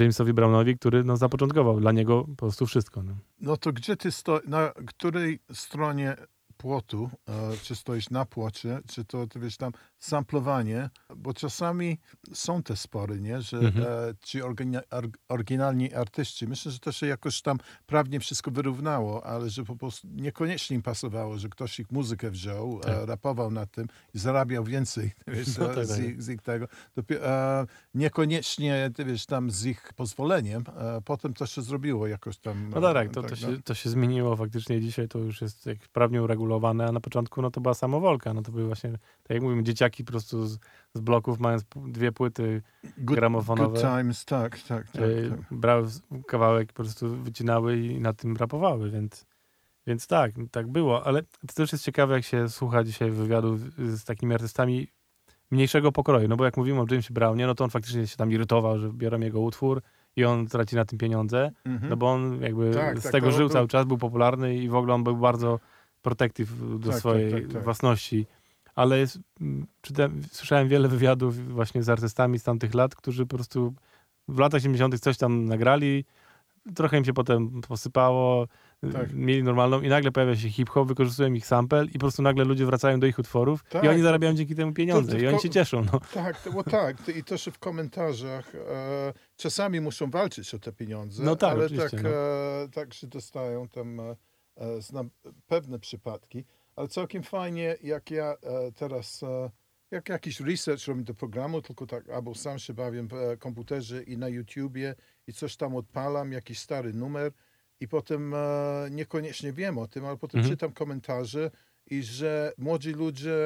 Jamesowi Brownowi, który no, zapoczątkował dla niego po prostu wszystko. No. No to gdzie ty stoisz, na której stronie płotu, e, czy stoisz na płocie, czy to, ty wiesz, tam samplowanie, bo czasami są te spory, nie, że Mhm. e, ci oryginalni artyści, myślę, że to się jakoś tam prawnie wszystko wyrównało, ale że po prostu niekoniecznie im pasowało, że ktoś ich muzykę wziął, Tak. e, rapował na tym i zarabiał więcej, wiesz, No e, tak, z, tak. ich, z ich tego. Dopie- e, niekoniecznie, ty wiesz, tam z ich pozwoleniem, e, potem to się zrobiło jakoś tam. No tak, e, to, to, no. się, to się zmieniło faktycznie dzisiaj, to już jest jak prawnie uregulowane, a na początku no to była samowolka, no to były właśnie, tak jak mówimy, dzieciaki po prostu z, z bloków mając dwie płyty Good, gramofonowe, Good times, tak, tak, tak. e, tak. brały z- kawałek, po prostu wycinały i na tym rapowały, więc, więc tak, tak było, ale to też jest ciekawe, jak się słucha dzisiaj wywiadów z takimi artystami mniejszego pokroju, no bo jak mówimy o Jamesie Brownie, no to on faktycznie się tam irytował, że biorą jego utwór i on traci na tym pieniądze, Mhm. no bo on jakby Tak, z tak, tego to żył był- cały czas, był popularny i w ogóle on był bardzo protective do Tak, swojej tak, tak, tak. własności. Ale jest, czytałem, słyszałem wiele wywiadów właśnie z artystami z tamtych lat, którzy po prostu w latach 70. coś tam nagrali, trochę im się potem posypało, Tak. mieli normalną i nagle pojawia się hip-hop, wykorzystują ich sample i po prostu nagle ludzie wracają do ich utworów Tak. i oni zarabiają dzięki temu pieniądze To i oni się cieszą. No. Tak, to, bo tak. to- I też w komentarzach e, czasami muszą walczyć o te pieniądze, No tak, ale tak, no. e, tak, że dostają tam e, e, znam pewne przypadki. Ale całkiem fajnie, jak ja e, teraz, e, jak jakiś research robię do programu, tylko tak, albo sam się bawię w e, komputerze i na YouTubie i coś tam odpalam, jakiś stary numer i potem niekoniecznie wiem o tym, ale potem Mhm. czytam komentarze i że młodzi ludzie,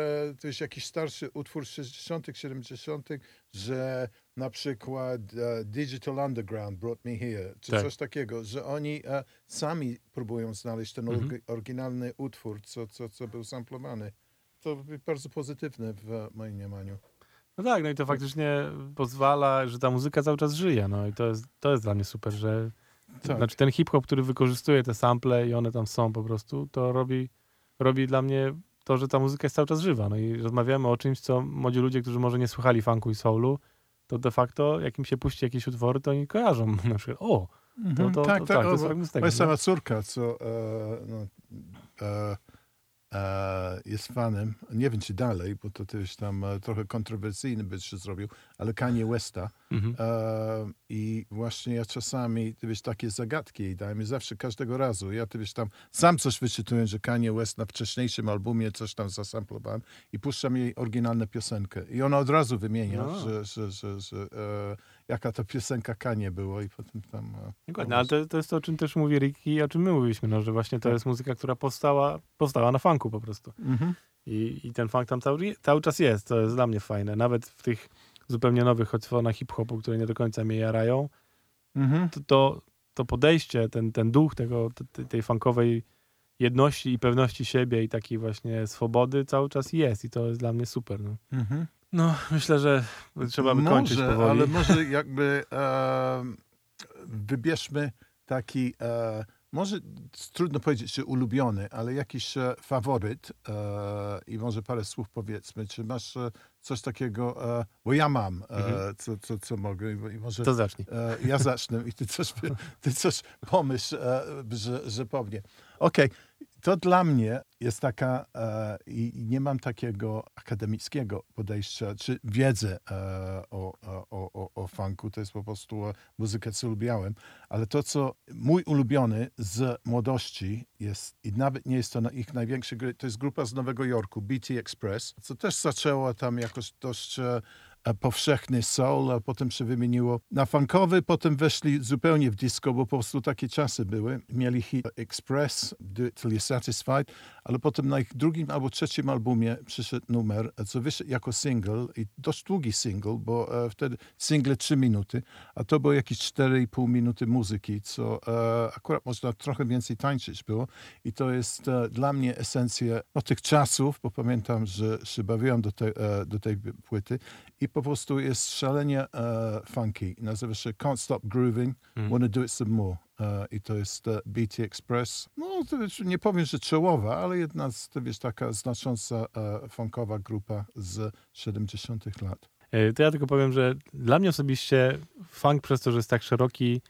to jest jakiś starszy utwór z 60., 70., że na przykład e, Digital Underground Brought Me Here, czy Tak. coś takiego, że oni e, sami próbują znaleźć ten Mhm. oryginalny utwór, co, co, co był samplowany. To bardzo pozytywne w moim mniemaniu. no tak, no i to faktycznie pozwala, że ta muzyka cały czas żyje. No i to jest, to jest dla mnie super, że Tak. znaczy ten hip-hop, który wykorzystuje te sample i one tam są po prostu, to robi, robi dla mnie to, że ta muzyka jest cały czas żywa. No i rozmawiamy o czymś, co młodzi ludzie, którzy może nie słuchali funku i soulu, to de facto jak im się puści jakieś utwory, to oni kojarzą na przykład, o, to, to, to, tak, to, jest o, fragment z tego. Moja sama córka, co e, no, e, jest fanem, nie wiem czy dalej, bo to też tam e, trochę kontrowersyjny by się zrobił, ale Kanye Westa. Mhm. E, I właśnie ja czasami, ty wiesz, takie zagadki jej dałem i zawsze, każdego razu. Ja, ty wiesz, tam sam coś wyczytuję, że Kanye West na wcześniejszym albumie coś tam zasamplowałem i puszczam jej oryginalną piosenkę. I ona od razu wymienia, No. że, że, że, że e, jaka to piosenka Kanye było i potem tam... Dokładnie, ale to, to jest to, o czym też mówi Ricky i o czym my mówiliśmy, no, że właśnie to jest muzyka, która powstała, powstała na funku po prostu. Mhm. I, i ten funk tam cały, cały czas jest, to jest dla mnie fajne. Nawet w tych zupełnie nowych odsłonach hip-hopu, które nie do końca mnie jarają, Mhm. to, to, to podejście, ten, ten duch tego, te- tej funkowej jedności i pewności siebie i takiej właśnie swobody cały czas jest i to jest dla mnie super. No, Mhm. No myślę, że trzeba by kończyć może, powoli. ale może jakby e, wybierzmy taki, e, może trudno powiedzieć, czy ulubiony, ale jakiś e, faworyt e, i może parę słów powiedzmy. Czy masz e, coś takiego, e, bo ja mam, Mhm. co, co, co mogę i może To zacznij. ja zacznę i ty coś, ty coś pomyśl, że, że powiem. Okej, to dla mnie jest taka, e, i nie mam takiego akademickiego podejścia, czy wiedzy e, o, o, o, o funku, to jest po prostu e, muzykę, co lubiałem, ale to, co mój ulubiony z młodości jest, i nawet nie jest to ich największy, to jest grupa z Nowego Jorku, BT Express, co też zaczęło tam jakoś dość e, powszechny soul, a potem się wymieniło na funkowy, potem weszli zupełnie w disco, bo po prostu takie czasy były. Mieli hit Express, You're Satisfied, ale potem na ich drugim albo trzecim albumie przyszedł numer, co wyszedł jako single i dość długi single, bo e, wtedy single 3 minuty, a to było jakieś 4,5 minuty muzyki, co e, akurat można trochę więcej tańczyć było i to jest e, dla mnie esencja no, tych czasów, bo pamiętam, że się bawiłem do, te, do tej płyty i po prostu jest szalenie e, funky. Nazywa się Can't Stop Grooving, Wanna Do It Some More. E, I to jest e, BT Express. No, to wiesz, nie powiem, że czołowa, ale jedna z, to wiesz, taka znacząca funkowa grupa z 70 lat. To ja tylko powiem, że dla mnie osobiście funk przez to, że jest tak szeroki,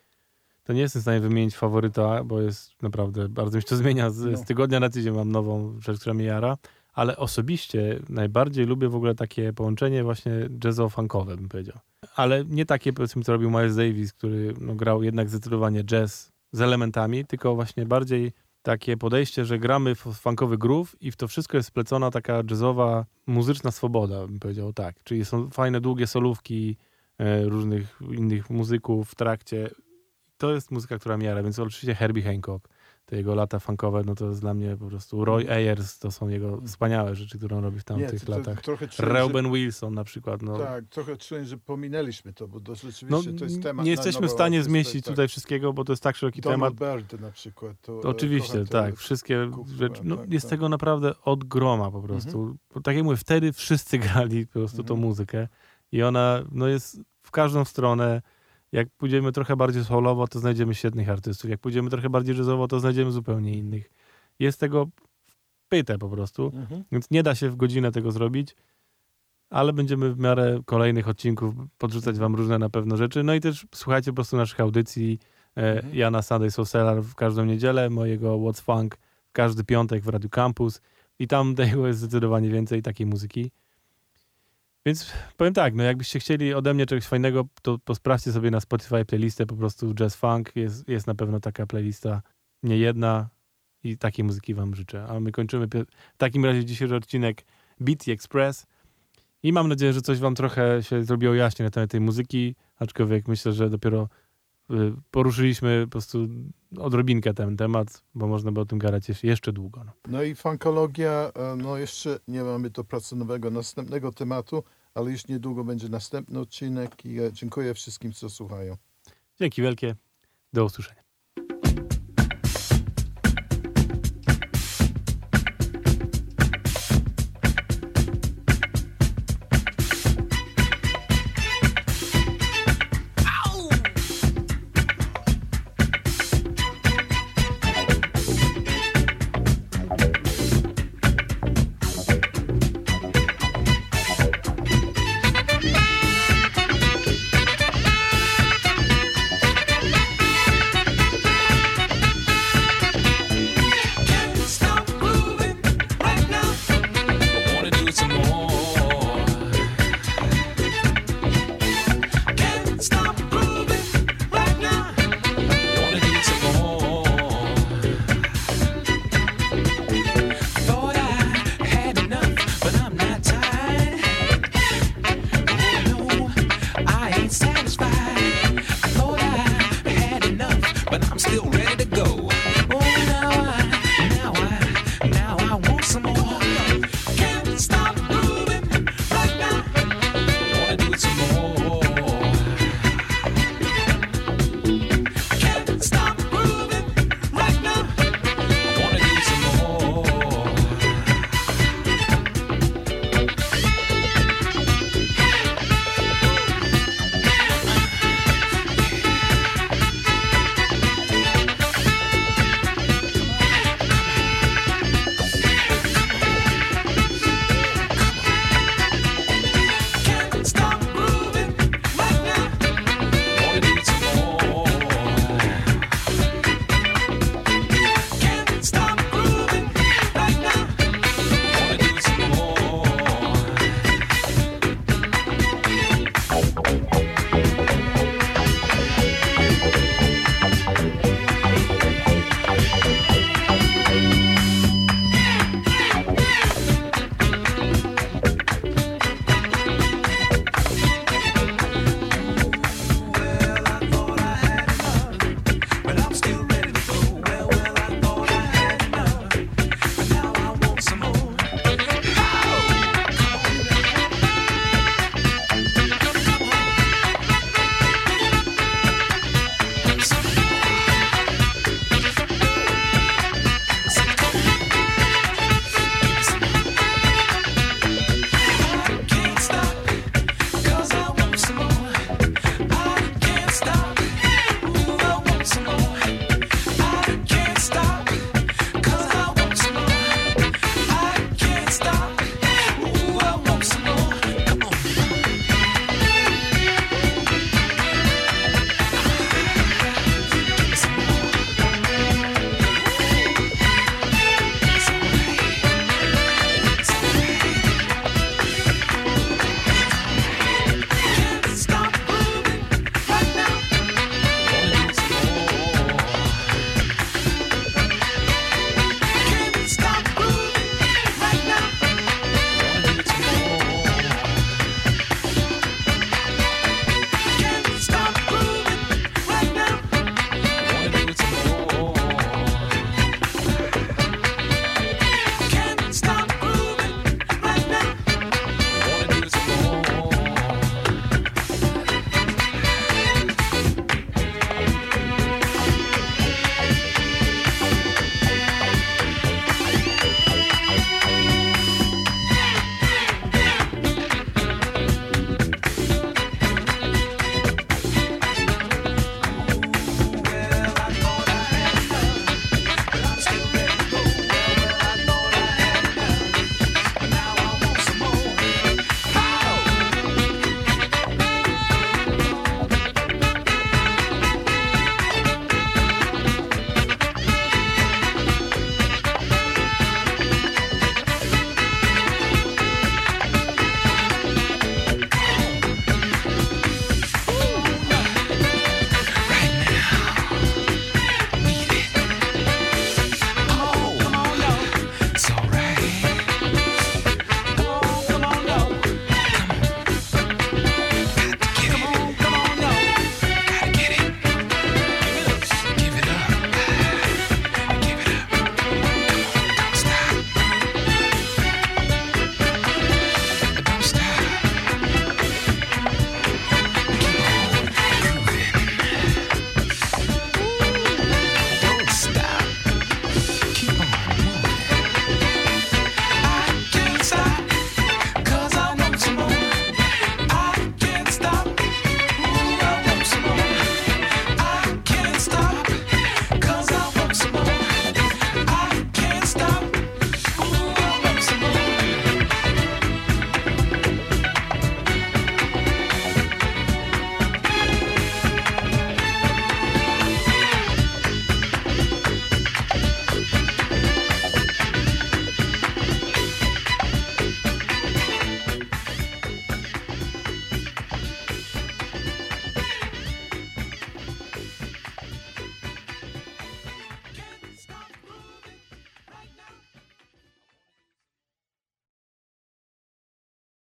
to nie jestem w stanie wymienić faworyta, bo jest naprawdę, bardzo mi się to zmienia. Z, No. z tygodnia na tydzień mam nową rzecz, która mnie jara, ale osobiście najbardziej lubię w ogóle takie połączenie właśnie jazzowo-funkowe, bym powiedział. Ale nie takie, powiedzmy, co robił Miles Davis, który no, grał jednak zdecydowanie jazz z elementami, tylko właśnie bardziej takie podejście, że gramy w funkowy groove i w to wszystko jest splecona taka jazzowa, muzyczna swoboda, bym powiedział tak. Czyli są fajne, długie solówki e, różnych innych muzyków w trakcie. To jest muzyka, która miara, więc oczywiście Herbie Hancock, te jego lata funkowe, no to jest dla mnie po prostu Roy Ayers, to są jego wspaniałe rzeczy, które on robi w tamtych to- to latach. trochę że- Reuben Wilson na przykład, no. Tak, trochę czuję, że pominęliśmy to, bo to No, rzeczywiście to jest temat nie jesteśmy w stanie zmieścić tak. tutaj wszystkiego, bo to jest tak szeroki Donald temat. Byrd na przykład. To, e, oczywiście, tak. Wszystkie rzeczy. No, tak, jest tak. tego naprawdę od groma po prostu. Bo tak jak mówię, wtedy wszyscy grali po prostu tą Mhm. muzykę i ona no, jest w każdą stronę. Jak pójdziemy trochę bardziej soulowo, to znajdziemy świetnych artystów. Jak pójdziemy trochę bardziej jazzowo, to znajdziemy zupełnie innych. Jest tego pyte po prostu, Mhm. więc nie da się w godzinę tego zrobić, ale będziemy w miarę kolejnych odcinków podrzucać wam różne na pewno rzeczy. No i też słuchajcie po prostu naszych audycji, E, Ja na Sunday Soul Cellar w każdą niedzielę, mojego What's Funk w każdy piątek w Radio Campus i tam tego jest zdecydowanie więcej takiej muzyki. Więc powiem tak, no jakbyście chcieli ode mnie czegoś fajnego, to, to sprawdźcie sobie na Spotify playlistę po prostu Jazz Funk. Jest, jest na pewno taka playlista, nie jedna i takiej muzyki wam życzę. A my kończymy w takim razie dzisiejszy odcinek Beat Express i mam nadzieję, że coś wam trochę się zrobiło jaśnie na temat tej muzyki, aczkolwiek myślę, że dopiero y, poruszyliśmy po prostu odrobinkę ten temat, bo można by o tym gadać jeszcze- długo. No. No i funkologia, e, no jeszcze nie mamy do pracy nowego, następnego tematu, ale już niedługo będzie następny odcinek i e, dziękuję wszystkim, co słuchają. Dzięki wielkie, do usłyszenia.